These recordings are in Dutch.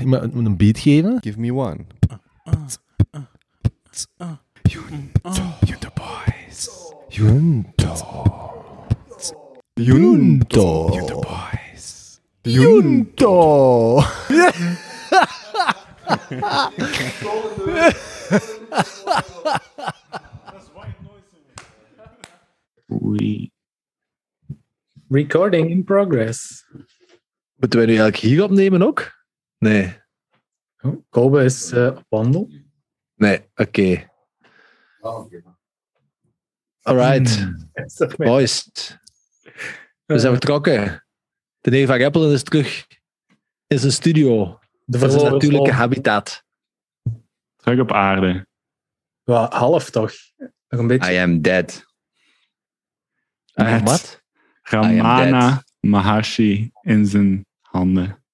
iemand moet een beat geven. Give me one. Junto Boys. Junto. Junto. Junto Boys. Junto. Oei. Recording in progress. Moeten wij nu eigenlijk hier opnemen ook? Nee. Oh, Kobe is eh, op wandel. Nee, oké. Dat mee? boys. We zijn vertrokken. De neef van Appelen is terug in zijn studio. de zijn natuurlijke habitat. Terug op aarde. Ja, half toch? Nog een beetje. I am dead. Wat? Ramana Maharshi in zijn handen.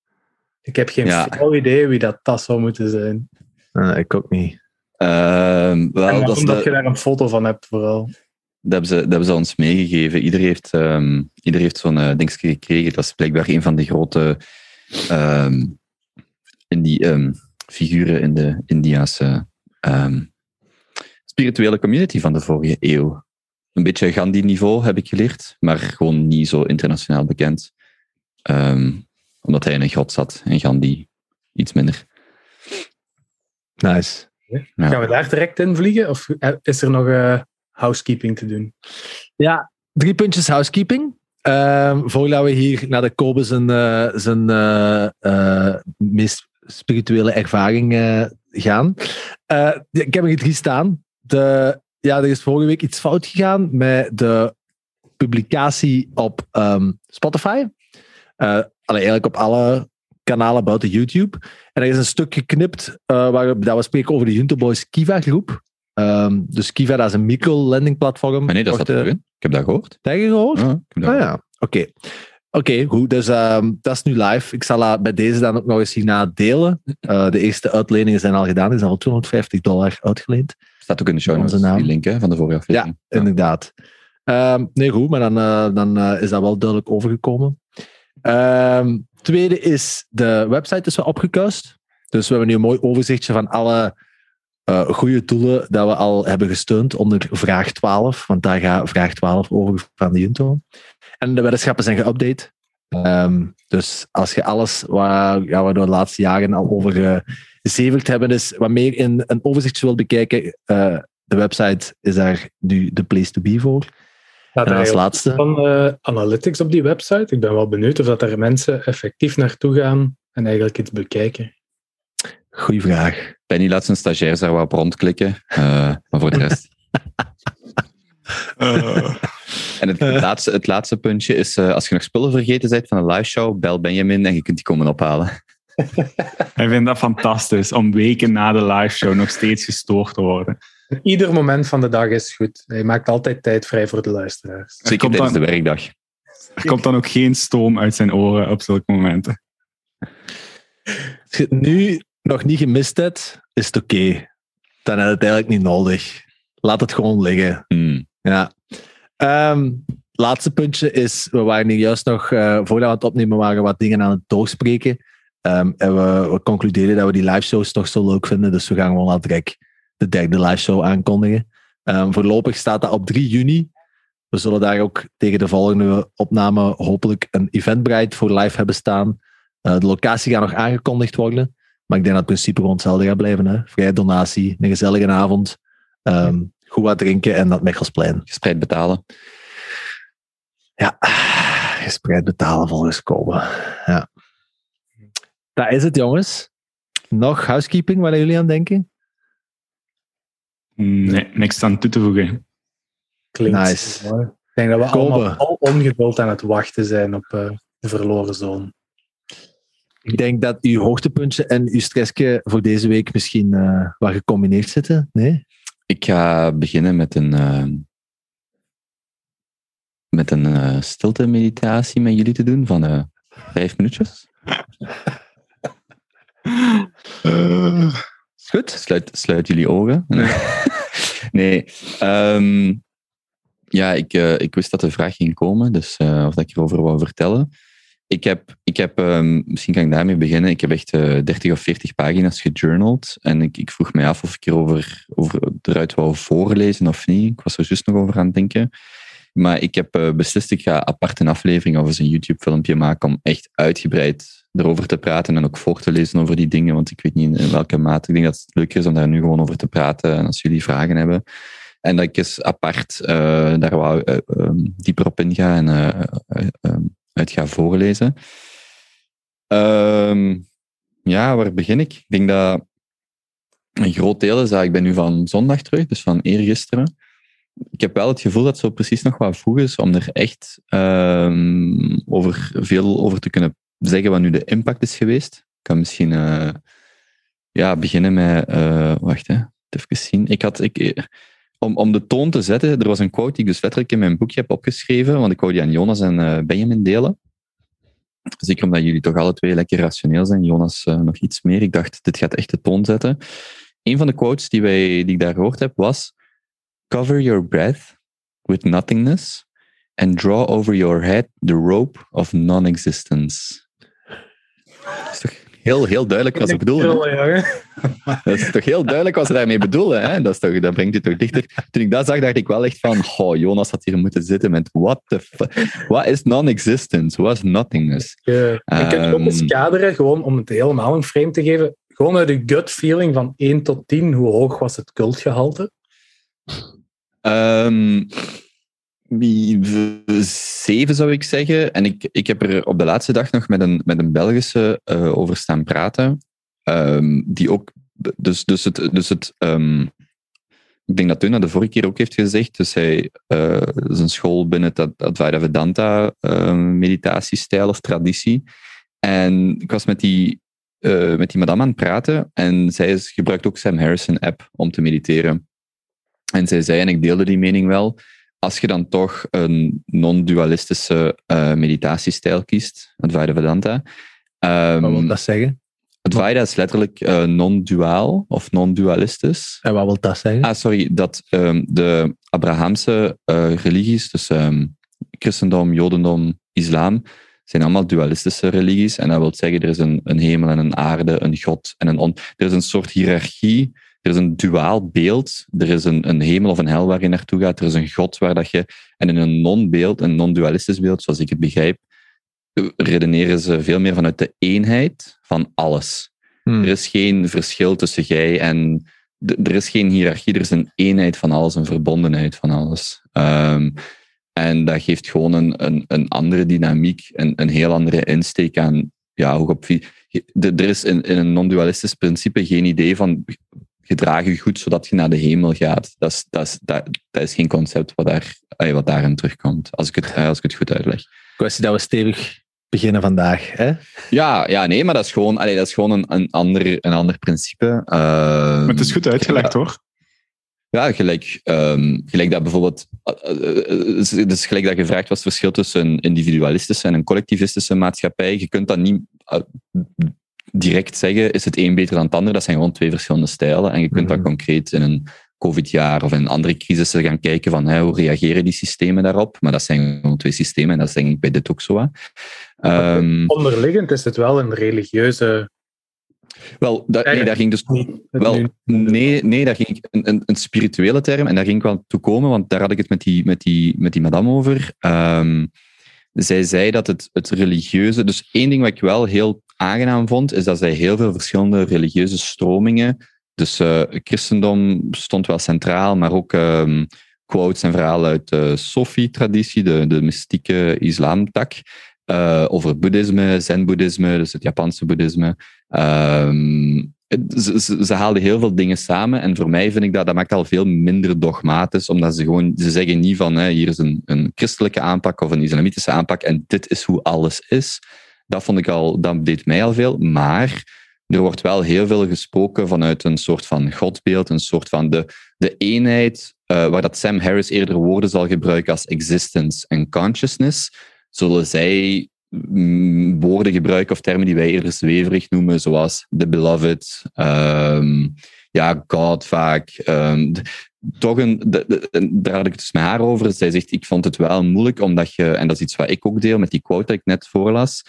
Ik heb geen Ja. flauw idee wie dat, dat zou moeten zijn. Eh, ik ook niet. Ehm, wel, en dat, is waarom dat de- je daar een foto van hebt, vooral. dat, hebben ze, dat hebben ze ons meegegeven. Ieder heeft, ieder heeft zo'n eh, dingetje gekregen. Dat is blijkbaar een van de grote ehm, in die, figuren in de Indiase ehm, spirituele community van de vorige eeuw. Een beetje Gandhi-niveau heb ik geleerd, maar gewoon niet zo internationaal bekend. Ehm, omdat hij in een grot zat en Gandhi iets minder. Nice. Ja. Gaan we daar direct in vliegen? Of is er nog eh, housekeeping te doen? Drie puntjes housekeeping. Ehm voordat we hier naar de Kobe zijn, eh, zijn eh, eh, meest spirituele ervaring gaan. Eh, ik heb er hier drie staan. De, ja, er is vorige week iets fout gegaan met de publicatie op ehm, Spotify. Eh, eigenlijk op alle kanalen buiten YouTube. En er is een stuk geknipt eh, waar dat we spreken over de Junto Boys Kiva groep. Ehm, dus Kiva dat is een micro-lending platform. Maar nee, dat staat eh, erin. Ik heb dat gehoord. Heb je gehoord? Ja, ik heb dat Ah ja, oké. Oké, goed. Dus ehm, dat is nu live. Ik zal bij deze dan ook nog eens hierna delen. Eh, de eerste uitleningen zijn al gedaan. Er zijn al 250 dollar uitgeleend. Staat ook in de show notes, naam. die link hè, van de vorige aflevering. Inderdaad. Ehm, nee, goed. Maar dan, eh, dan eh, is dat wel duidelijk overgekomen. Ehm, tweede is, de website is wel opgekuist. Dus we hebben nu een mooi overzichtje van alle eh goede doelen dat we al hebben gesteund onder vraag 12. Want daar gaat vraag 12 over van de Junto. En de weddenschappen zijn geüpdate. Ehm, dus als je alles waar ja, we de laatste jaren al over gezeveld hebben, is wat meer in een overzichtje wil bekijken, eh, de website is daar nu de place to be voor. Staat En er als laatste, van eh, analytics op die website? Ik ben wel benieuwd of dat er mensen effectief naartoe gaan en eigenlijk iets bekijken. goeie vraag. Penny laat zijn stagiairs daar wel op rondklikken. eh, maar voor de rest. En het, het laatste, het laatste puntje is, eh, als je nog spullen vergeten bent van een live show, bel Benjamin en je kunt die komen ophalen. Hij vindt dat fantastisch om weken na de live show nog steeds gestoord te worden. Ieder moment van de dag is goed. Hij maakt altijd tijd vrij voor de luisteraars. Zeker komt tijdens dan- de werkdag. Er komt dan ook geen stoom uit zijn oren op zulke momenten. Als je het nu nog niet gemist hebt, is het oké. Dan heb je het eigenlijk niet nodig. Laat het gewoon liggen. Hmm. Ja. Ehm, laatste puntje is, we waren hier juist nog, eh voordat we aan het opnemen waren, wat dingen aan het doorspreken. Ehm, en we, we concludeerden dat we die live shows toch zo leuk vinden, dus we gaan gewoon al direct de derde live show aankondigen. Ehm, voorlopig staat dat op 3 juni. We zullen daar ook tegen de volgende opname hopelijk een eventbrite voor live hebben staan. Eh, de locatie gaat nog aangekondigd worden, maar ik denk dat het principe gewoon hetzelfde gaat blijven. Hè? Vrije donatie, een gezellige avond, ehm, goed wat drinken en dat Mechelsplein. Gespreid betalen. Ja, gespreid betalen volgens Kobe. Ja. Dat is het, jongens. Nog housekeeping, waar jullie aan denken? Nee, niks aan toe te voegen. Klinkt Nice. mooi. Ik denk dat we Kobe. allemaal al ongeduld aan het wachten zijn op eh, de verloren zoon. Ik denk dat uw hoogtepuntje en uw stressje voor deze week misschien eh wat gecombineerd zitten. Nee? Ik ga beginnen met een, eh, met een eh, stilte meditatie met jullie te doen van eh, vijf minuutjes. Is goed? Sluit, sluit jullie ogen. nee. ehm, ja, ik, eh, ik wist dat de vraag ging komen, dus eh, of dat ik erover wou vertellen. ik heb, ik heb ehm, misschien kan ik daarmee beginnen. Ik heb echt eh 30 of 40 pagina's gejournald. En ik, ik vroeg mij af of ik erover over, eruit wou voorlezen of niet. Ik was er juist nog over aan het denken. Maar ik heb beslist, ik ga apart een aflevering of eens een YouTube-filmpje maken om echt uitgebreid erover te praten en ook voor te lezen over die dingen. Want ik weet niet in welke mate. Ik denk dat het leuker is om daar nu gewoon over te praten. En als jullie vragen hebben. En dat ik eens apart eh, daar wou, eh, ehm, dieper op inga en eh, eh, ehm, uit ga voorlezen. Ehm, ja, waar begin ik? Ik denk dat een groot deel is ik ben nu van zondag terug, dus van eergisteren. Ik heb wel het gevoel dat het zo precies nog wat vroeg is om er echt over, veel over te kunnen zeggen wat nu de impact is geweest. Ik kan misschien eh, ja, beginnen met... eh, wacht, hè. even zien. Ik had... Ik, eh, om, om de toon te zetten, er was een quote die ik dus letterlijk in mijn boekje heb opgeschreven, want ik wou die aan Jonas en Benjamin delen. Zeker omdat jullie toch alle twee lekker rationeel zijn. Jonas nog iets meer. Ik dacht, dit gaat echt de toon zetten. Een van de quotes die, wij, die ik daar gehoord heb was: Cover your breath with nothingness and draw over your head the rope of non-existence. Dat is toch heel, heel duidelijk wat ze bedoelen. hè? Dat is toch heel duidelijk wat ze daarmee bedoelen. Hè? Dat, is toch, dat brengt je toch dichter. Toen ik dat zag, dacht ik wel echt van, oh, Jonas had hier moeten zitten met what the fuck. What is non-existence? What is nothingness? Ik kan het ook eens Ehm. kaderen, gewoon om het helemaal een frame te geven. Gewoon uit de gut feeling van 1 tot 10, hoe hoog was het cultgehalte? Ehm, v- zeven zou ik zeggen. En ik, ik heb er op de laatste dag nog met een, met een Belgische eh, over staan praten. Ehm, die ook. Dus, dus het. Dus het ehm, ik denk dat Tuna de vorige keer ook heeft gezegd. Dus hij is een school binnen het Advaita Vedanta eh, meditatiestijl of traditie. En ik was met die, eh, met die madame aan het praten. En zij gebruikt ook Sam Harrison app om te mediteren. En zij zei, en ik deelde die mening wel, als je dan toch een non-dualistische eh, meditatiestijl kiest, Advaita Vedanta. ehm, Wat wil dat zeggen? Advaita is letterlijk eh, non-duaal of non-dualistisch. En wat wil dat zeggen? Ah, sorry, dat ehm, de Abrahamse eh, religies, dus ehm, christendom, jodendom, islam, zijn allemaal dualistische religies. En dat wil zeggen, er is een, een hemel en een aarde, een god en een on... Er is een soort hiërarchie, er is een duaal beeld, er is een, een hemel of een hel waar je naartoe gaat, er is een god waar dat je... En in een non-beeld, een non-dualistisch beeld, zoals ik het begrijp, redeneren ze veel meer vanuit de eenheid van alles. Hmm. Er is geen verschil tussen jij en. Er is geen hiërarchie, er is een eenheid van alles, een verbondenheid van alles. Ehm, en dat geeft gewoon een, een, een andere dynamiek, een, een heel andere insteek aan. Ja, hoe op, er is in, in een non-dualistisch principe geen idee van gedraag je goed zodat je naar de hemel gaat. Dat is, dat is, dat, dat is geen concept wat, daar, wat daarin terugkomt, als ik het, als ik het goed uitleg. Kwestie dat we stevig beginnen vandaag. Hè? Ja, ja, nee, maar dat is gewoon, allee, dat is gewoon een, een, ander, een ander principe. Ehm, Maar het is goed uitgelegd hoor. Ja, gelijk, ehm, gelijk dat bijvoorbeeld. eh, dus gelijk dat gevraagd was het verschil tussen een individualistische en een collectivistische maatschappij. Je kunt dat niet direct zeggen, is het een beter dan het ander? Dat zijn gewoon twee verschillende stijlen. En je kunt Mhm. dan concreet in een COVID-jaar of in andere crisissen gaan kijken van hè, hoe reageren die systemen daarop. Maar dat zijn gewoon twee systemen en dat is denk ik bij dit ook zo. Ehm, Onderliggend is het wel een religieuze... wel, dat, nee, daar ging dus Wel, nee, nee, daar ging ik een, een, een spirituele term en daar ging ik wel toe komen, want daar had ik het met die, met die, met die madame over. Ehm, zij zei dat het, het religieuze. Dus één ding wat ik wel heel aangenaam vond, is dat zij heel veel verschillende religieuze stromingen. Dus eh, christendom stond wel centraal, maar ook ehm, quotes en verhalen uit de Sofi-traditie, de, de mystieke islamtak. eh over boeddhisme, zen-boeddhisme, dus het Japanse boeddhisme. Ehm, ze, ze, haalden heel veel dingen samen. En voor mij vind ik dat, dat maakt al veel minder dogmatisch, omdat ze gewoon, ze zeggen niet van, hè, hier is een, een christelijke aanpak of een islamitische aanpak en dit is hoe alles is. Dat vond ik al, dat deed mij al veel. Maar er wordt wel heel veel gesproken vanuit een soort van godbeeld, een soort van de, de eenheid, eh, waar dat Sam Harris eerder woorden zal gebruiken als existence en consciousness, zullen zij woorden gebruiken of termen die wij eerder zweverig noemen, zoals the beloved, ehm, ja, God vaak. ehm, toch een, de- daar had ik het dus met haar over. Zij zegt, ik vond het wel moeilijk, omdat je, en dat is iets wat ik ook deel met die quote dat ik net voorlas.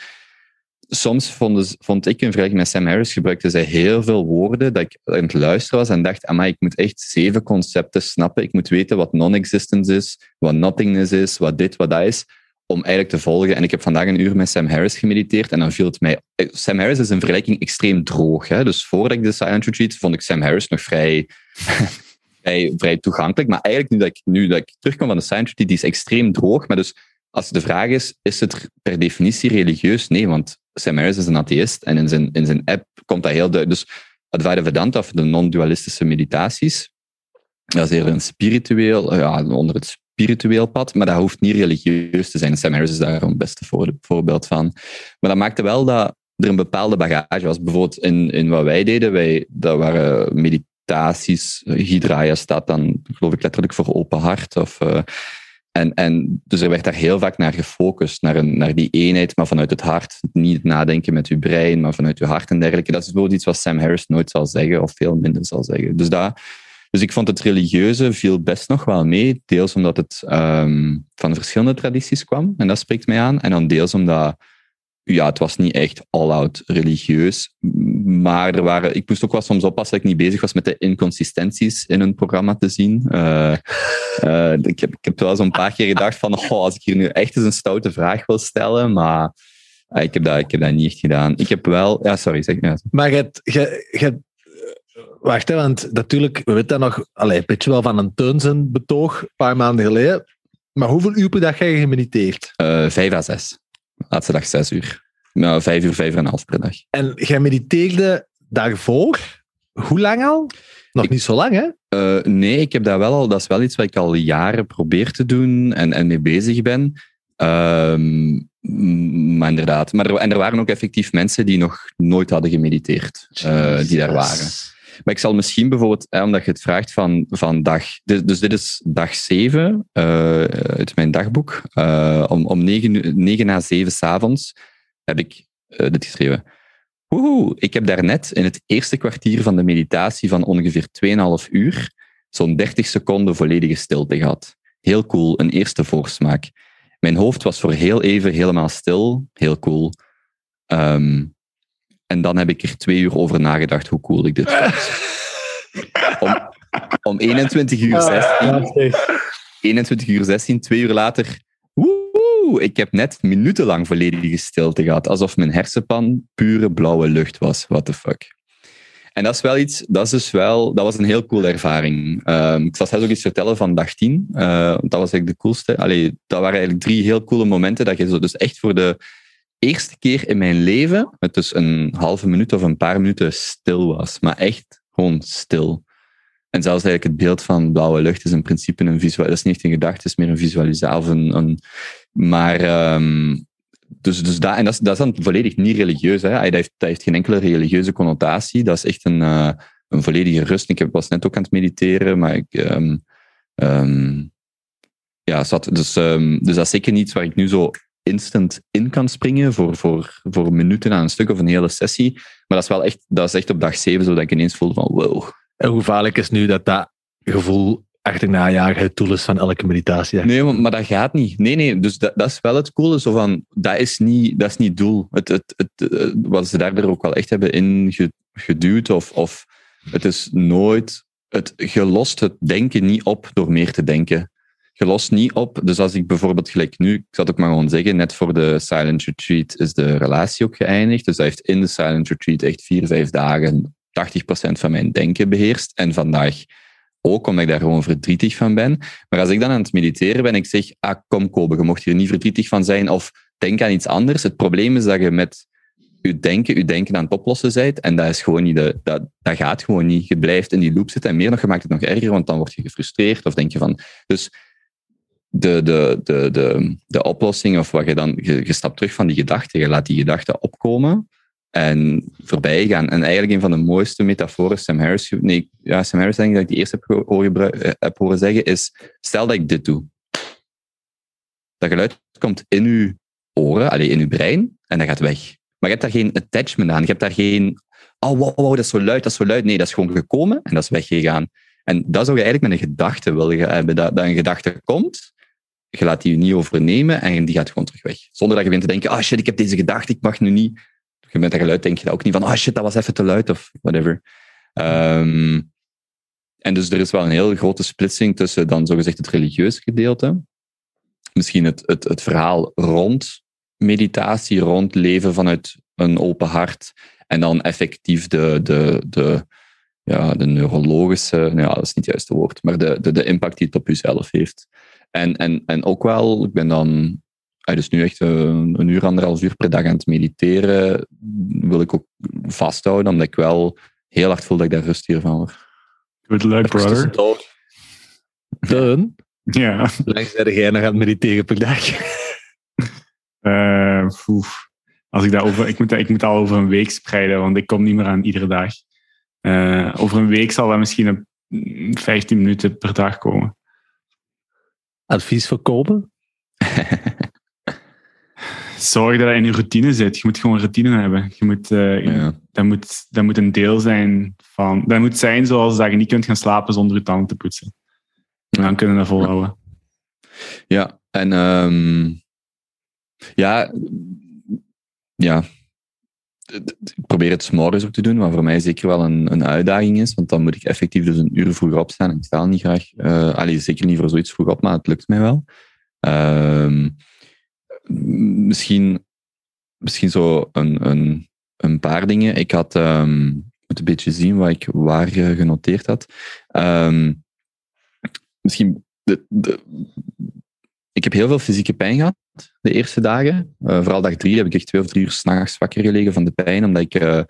Soms vond, ze- vond ik in vergelijking met Sam Harris gebruikte zij heel veel woorden dat ik aan het luisteren was en dacht, amai, ik moet echt zeven concepten snappen. Ik moet weten wat non-existence is, wat nothingness is, wat dit, wat dat is, om eigenlijk te volgen. En ik heb vandaag een uur met Sam Harris gemediteerd en dan viel het mij... eh, Sam Harris is in vergelijking extreem droog. Hè? Dus voordat ik de Silent Retreat vond ik Sam Harris nog vrij vrij, toegankelijk. Maar eigenlijk nu dat, ik, nu dat ik terugkom van de Science Retreat, die is extreem droog. Maar dus als de vraag is, is het per definitie religieus? Nee, want Sam Harris is een atheïst en in zijn, in zijn app komt dat heel duidelijk. Dus Advaita Vedanta, of de non-dualistische meditaties, dat is eerder een spiritueel, ja, onder het spiritueel pad, maar dat hoeft niet religieus te zijn. Sam Harris is daar een beste voor, voorbeeld van. Maar dat maakte wel dat er een bepaalde bagage was. Bijvoorbeeld in, in wat wij deden, wij, dat waren meditaties. Hydraya staat dan, geloof ik, letterlijk voor open hart. Of, eh, en, en dus er werd daar heel vaak naar gefocust, naar, een, naar die eenheid, maar vanuit het hart. Niet nadenken met uw brein, maar vanuit uw hart en dergelijke. Dat is bijvoorbeeld iets wat Sam Harris nooit zal zeggen, of veel minder zal zeggen. Dus, dat, dus ik vond het religieuze viel best nog wel mee. Deels omdat het ehm, van verschillende tradities kwam, en dat spreekt mij aan. En dan deels omdat ja, het was niet echt all-out religieus. Maar er waren, ik moest ook wel soms oppassen dat ik niet bezig was met de inconsistenties in een programma te zien. Uh, uh, ik, heb, ik heb wel zo'n paar keer gedacht van, oh, als ik hier nu echt eens een stoute vraag wil stellen, maar uh, ik, heb dat, ik heb dat niet echt gedaan. Ik heb wel... Ja, sorry, zeg maar. Maar je, je Wacht, hè, want natuurlijk, we weten dat nog allee, een beetje wel van een Teunsen betoog een paar maanden geleden. Maar hoeveel uur per dag heb je gemediteerd? Uh, vijf à zes. Laatste dag zes uur. Nou, vijf uur, vijf en een half per dag. En jij mediteerde daarvoor? Hoe lang al? Nog ik, niet zo lang, hè? Uh, nee, ik heb dat wel al. Dat is wel iets wat ik al jaren probeer te doen en, en mee bezig ben. Um, maar inderdaad. Maar en er waren ook effectief mensen die nog nooit hadden gemediteerd, uh, die daar waren. Maar ik zal misschien bijvoorbeeld, hè, omdat je het vraagt van, van dag... Dus, dus dit is dag 7 uh, uit mijn dagboek. Uh, om, om 9, 9 na 7 s'avonds heb ik uh, dit geschreven. Woehoe, ik heb daarnet in het eerste kwartier van de meditatie van ongeveer 2,5 uur zo'n 30 seconden volledige stilte gehad. Heel cool, een eerste voorsmaak. Mijn hoofd was voor heel even helemaal stil. Heel cool. Um, en dan heb ik er twee uur over nagedacht hoe cool ik dit vond. Om, om 21 uur 16. 21 uur 16, twee uur later. Woehoe, ik heb net minutenlang volledige stilte gehad. Alsof mijn hersenpan pure blauwe lucht was. What the fuck. En dat is wel iets, dat is dus wel, dat was een heel coole ervaring. Um, ik zal straks ook iets vertellen van dag 10. Uh, dat was eigenlijk de coolste. Allee, dat waren eigenlijk drie heel coole momenten dat je zo dus echt voor de eerste keer in mijn leven, met dus een halve minuut of een paar minuten stil was. Maar echt gewoon stil. En zelfs eigenlijk het beeld van blauwe lucht is in principe een visual. Dat is niet echt een gedachte, het is meer een visualisatie. Een, maar um, dus, dus dat, en dat is, dan volledig niet religieus. Hè. Dat, heeft, dat heeft geen enkele religieuze connotatie. Dat is echt een, uh, een volledige rust. Ik was net ook aan het mediteren, maar ik. Um, um, ja, zat, dus, dus dat is zeker niet waar ik nu zo instant in kan springen voor, voor, voor minuten aan een stuk of een hele sessie. Maar dat is wel echt, dat is echt op dag 7 zo dat ik ineens voelde van wow. En hoe gevaarlijk is nu dat dat gevoel achterna jaren het doel is van elke meditatie? Nee, maar, maar dat gaat niet. Nee, nee, dus dat, dat is wel het coole. Zo van, dat is niet, dat is niet doel. Het, het, het, wat ze daardoor ook wel echt hebben ingeduwd of, of het is nooit... Het, je lost het denken niet op door meer te denken je lost niet op. Dus als ik bijvoorbeeld gelijk nu, ik zal het ook maar gewoon zeggen, net voor de Silent Retreat is de relatie ook geëindigd. Dus hij heeft in de Silent Retreat echt vier, vijf dagen 80% van mijn denken beheerst. En vandaag ook, omdat ik daar gewoon verdrietig van ben. Maar als ik dan aan het mediteren ben, ik zeg, ah, kom Kobe, je mocht hier niet verdrietig van zijn of denk aan iets anders. Het probleem is dat je met je denken, je denken aan het oplossen bent. En dat is gewoon niet de, dat, dat gaat gewoon niet. Je blijft in die loop zitten en meer nog, je maakt het nog erger, want dan word je gefrustreerd of denk je van... Dus de, de, de, de, de oplossing, of wat je dan, je, stapt terug van die gedachten, je laat die gedachten opkomen en voorbij gaan. En eigenlijk een van de mooiste metaforen, Sam Harris, nee, ja, Sam Harris denk ik dat ik die eerst heb horen, heb zeggen, is, stel dat ik dit doe. Dat geluid komt in uw oren, alleen in uw brein, en dat gaat weg. Maar je hebt daar geen attachment aan. Je hebt daar geen, oh wow, wow, dat is zo luid, dat is zo luid. Nee, dat is gewoon gekomen en dat is weggegaan. En dat zou je eigenlijk met een gedachte willen hebben. Dat, dat een gedachte komt, je laat die niet overnemen en die gaat gewoon terug weg. Zonder dat je begint te denken, ah shit, ik heb deze gedachte, ik mag nu niet. Met dat geluid denk je dat ook niet van, ah shit, dat was even te luid of whatever. Ehm, en dus er is wel een heel grote splitsing tussen dan zogezegd het religieuze gedeelte, misschien het, het, het verhaal rond meditatie, rond leven vanuit een open hart, en dan effectief de, de, de, ja, de neurologische, nou ja, dat is niet het juiste woord, maar de, de, de impact die het op jezelf heeft. En, en, en ook wel, ik ben dan ah, dus nu echt een, een uur, anderhalf uur per dag aan het mediteren, wil ik ook vasthouden, omdat ik wel heel hard voel dat ik daar rust hiervan word. Good luck, brother. Dun. Ja. Hoe lang zijn jij nog aan het mediteren per dag? Uh. Als ik, dat over, ik, moet, ik moet al over een week spreiden, want ik kom niet meer aan iedere dag. Eh, over een week zal dat misschien op mm, 15 minuten per dag komen. Advies voorkomen? Zorg dat dat in je routine zit. Je moet gewoon routine hebben. Je moet, eh, Ja. dat, moet, dat moet een deel zijn van... Dat moet zijn zoals dat je niet kunt gaan slapen zonder je tanden te poetsen. En dan kunnen we dat volhouden. Ja, en ehm, ja, ja. Ik probeer het 's morgens ook te doen, wat voor mij zeker wel een, een uitdaging is, want dan moet ik effectief dus een uur vroeger opstaan. Ik sta niet graag, eh allee, zeker niet voor zoiets vroeg op, maar het lukt mij wel. Ehm, misschien, misschien zo een, een, een paar dingen. Ik had, ik moet een beetje zien wat ik waar genoteerd had. Ehm, misschien de, ik heb heel veel fysieke pijn gehad de eerste dagen. Eh, vooral dag drie heb ik echt twee of drie uur s'nachts wakker gelegen van de pijn, omdat ik, eh,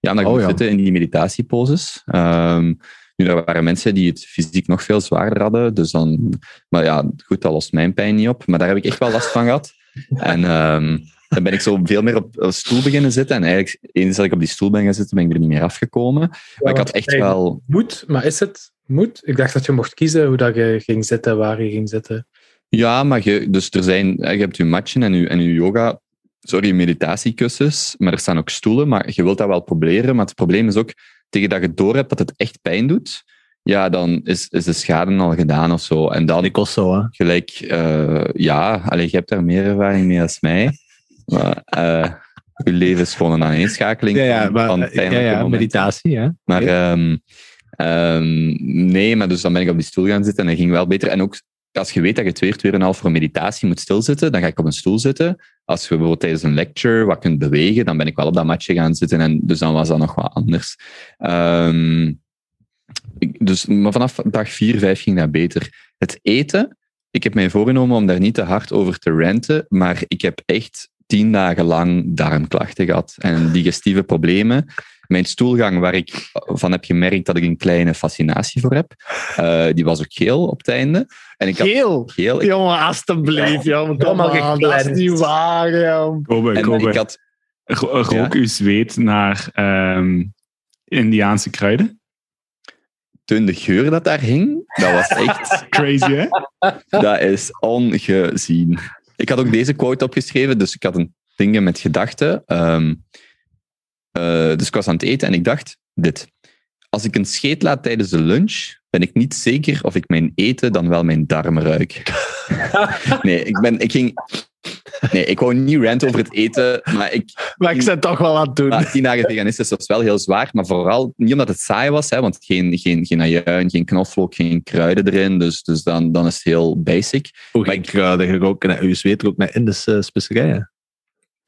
ja, omdat ik Oh, ja. zitten in die meditatieposes. Ehm, nu, er waren mensen die het fysiek nog veel zwaarder hadden, dus dan, maar ja, goed, dat lost mijn pijn niet op, maar daar heb ik echt wel last van gehad. En ehm, dan ben ik zo veel meer op een stoel beginnen zitten. En eigenlijk, eens dat ik op die stoel ben gaan zitten, ben ik er niet meer afgekomen. Maar ik had echt wel... Moet, maar is het moet? Ik dacht dat je mocht kiezen hoe dat je ging zitten, waar je ging zitten. Ja, maar je, dus er zijn, je hebt je matchen en je, en je yoga, sorry, meditatiekussens, maar er staan ook stoelen, maar je wilt dat wel proberen. Maar het probleem is ook, tegen dat je door hebt dat het echt pijn doet, ja, dan is, is de schade al gedaan of zo. En dan kost zo, hè? gelijk, eh, ja, allee, je hebt daar meer ervaring mee als mij. Maar je leven is gewoon een aaneenschakeling Ja, ja, van, maar, van ja, pijnlijke ja, meditatie, hè? Maar ehm, ehm, nee, maar dus dan ben ik op die stoel gaan zitten en dat ging wel beter. En ook als je weet dat je twee uur, half voor meditatie moet stilzitten, dan ga ik op een stoel zitten. Als je bijvoorbeeld tijdens een lecture wat kunt bewegen, dan ben ik wel op dat matje gaan zitten. En dus dan was dat nog wat anders. Ehm, dus, maar vanaf dag vier, vijf ging dat beter. Het eten, ik heb mij voorgenomen om daar niet te hard over te ranten, maar ik heb echt tien dagen lang darmklachten gehad en digestieve problemen. Mijn stoelgang, waar ik van heb gemerkt dat ik een kleine fascinatie voor heb, eh, die was ook geel op het einde. En ik had Geel! geel. Ik- Jongen, alstublieft, jongen. Kom aan, dat is niet waar, jongen. En ik had Ro- rook uw zweet naar ehm, Indiaanse kruiden? toen de geur dat daar hing, dat was echt Crazy, hè? Dat is ongezien. Ik had ook deze quote opgeschreven, dus ik had een ding met gedachten. Ehm, eh, dus ik was aan het eten en ik dacht dit. Als ik een scheet laat tijdens de lunch, ben ik niet zeker of ik mijn eten dan wel mijn darmen ruik. nee, ik, ben, ik ging... Nee, ik wou niet rant over het eten, maar ik, Maar ik ben toch wel aan het doen. maar tien dagen veganistisch was wel heel zwaar, maar vooral niet omdat het saai was, hè, want geen, geen, geen ajuin, geen knoflook, geen kruiden erin, dus, dus dan, dan is het heel basic. Hoe Maar ik kruiden geroken naar uw zweet ook naar Indische specerijen.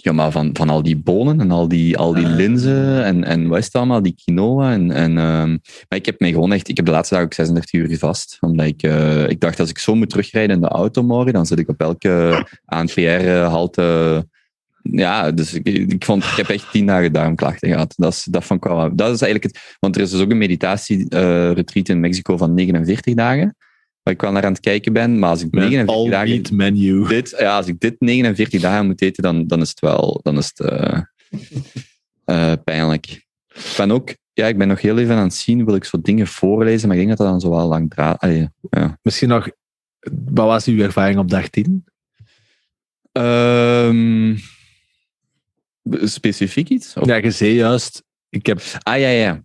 Ja, maar van, van al die bonen en al die, al die Ah. linzen en, en wat is het allemaal, die quinoa. En, en, ehm, maar ik heb mij gewoon echt, ik heb de laatste dag ook 36 uur gevast. Omdat ik, eh, ik dacht, als ik zo moet terugrijden in de auto morgen, dan zit ik op elke ANPR-halte. Ja, dus ik, ik, vond, ik heb echt tien dagen darmklachten gehad. Dat is, dat wel, dat is eigenlijk het, want er is dus ook een meditatie-retreat in Mexico van 49 dagen, waar ik wel naar aan het kijken ben. Maar als ik Met 49 all dagen menu. dit, ja, als ik dit 49 dagen moet eten, dan, dan is het wel dan is het, eh, eh, pijnlijk. Ik ben ook, ja, ik ben nog heel even aan het zien, wil ik zo dingen voorlezen, maar ik denk dat dat dan zo wel lang. Allee, ja. Misschien nog, wat was uw ervaring op dag 10? Ehm, specifiek iets? Of- Ja, je zei juist, ik heb... Ah ja, ja.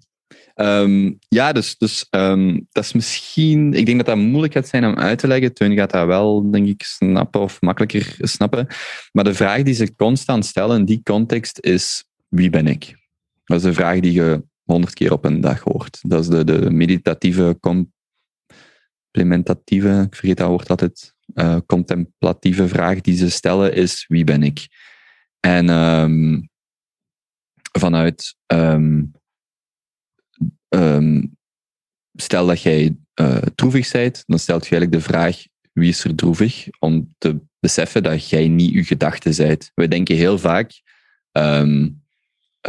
Ehm, ja, dus, dus ehm, dat is misschien... Ik denk dat dat moeilijk gaat zijn om uit te leggen. Teun gaat dat wel, denk ik, snappen of makkelijker snappen. Maar de vraag die ze constant stellen in die context is, wie ben ik? Dat is een vraag die je honderd keer op een dag hoort. Dat is de, de meditatieve, complementatieve, ik vergeet dat woord altijd, uh, contemplatieve vraag die ze stellen is, wie ben ik? En um, vanuit um, stel dat jij uh, droevig bent, dan stelt je eigenlijk de vraag wie is er droevig? Om te beseffen dat jij niet je gedachten bent. We denken heel vaak, um,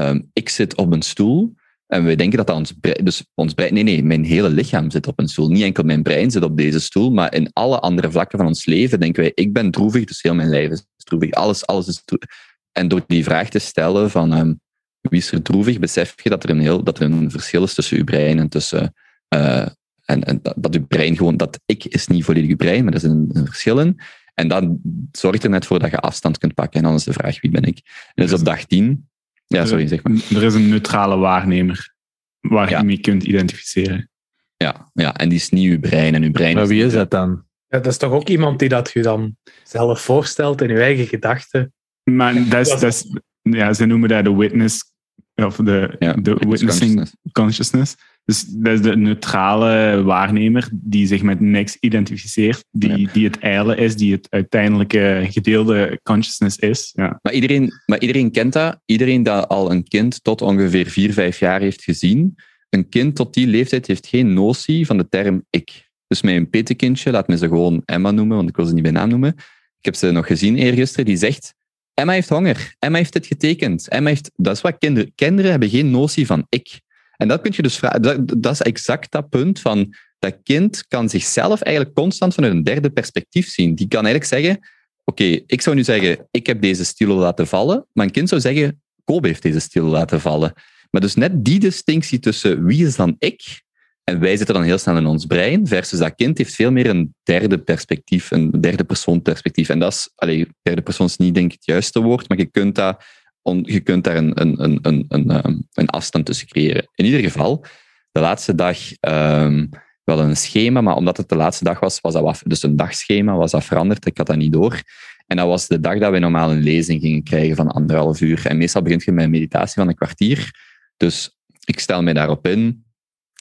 um, ik zit op een stoel en we denken dat dat ons brein, dus ons brein, nee, nee, mijn hele lichaam zit op een stoel. Niet enkel mijn brein zit op deze stoel, maar in alle andere vlakken van ons leven denken wij, ik ben droevig, dus heel mijn lijf is droevig. Alles, alles is droevig. En door die vraag te stellen van, wie is er droevig, besef je dat er een, heel, dat er een verschil is tussen je brein en tussen. Uh, en, en dat, dat je brein gewoon, dat ik is niet volledig je brein, maar er is een, een verschil in. En dat zorgt er net voor dat je afstand kunt pakken. En dan is de vraag, wie ben ik? En dus op dag 10. Ja, sorry, zeg maar. Er is een neutrale waarnemer waar ja. je mee kunt identificeren. Ja, ja, en die is niet uw brein. En uw brein maar wie is dat dan? Ja, dat is toch ook iemand die dat je dan zelf voorstelt in je eigen gedachten? Maar dat is, dat is, ja, ze noemen dat de witness of de, ja, de witnessing consciousness. consciousness. Dus dat is de neutrale waarnemer die zich met niks identificeert, die, ja. die het eilen is, die het uiteindelijke gedeelde consciousness is. Ja. Maar, iedereen, maar iedereen kent dat. Iedereen dat al een kind tot ongeveer 4, 5 jaar heeft gezien, een kind tot die leeftijd heeft geen notie van de term ik. Dus mijn petekindje, laat me ze gewoon Emma noemen, want ik wil ze niet bij naam noemen. Ik heb ze nog gezien eergisteren, die zegt Emma heeft honger. Emma heeft dit getekend. Emma heeft, dat is wat kinderen... Kinderen hebben geen notie van ik. En dat kun je dus vragen. Dat, is exact dat punt van... Dat kind kan zichzelf eigenlijk constant vanuit een derde perspectief zien. Die kan eigenlijk zeggen... Oké, ik zou nu zeggen, ik heb deze stilo laten vallen. Maar een kind zou zeggen, Kobe heeft deze stilo laten vallen. Maar dus net die distinctie tussen wie is dan ik en wij zitten dan heel snel in ons brein, versus dat kind heeft veel meer een derde perspectief, een derde persoon perspectief. En dat is, derde persoon is niet denk ik het juiste woord, maar je kunt, dat, je kunt daar een, een, een, een, een, een afstand tussen creëren. In ieder geval, de laatste dag um, wel een schema, maar omdat het de laatste dag was, was dat wat, dus een dagschema, was dat veranderd. Ik had dat niet door. En dat was de dag dat we normaal een lezing gingen krijgen van anderhalf uur. En meestal begint je met een meditatie van een kwartier. Dus ik stel mij daarop in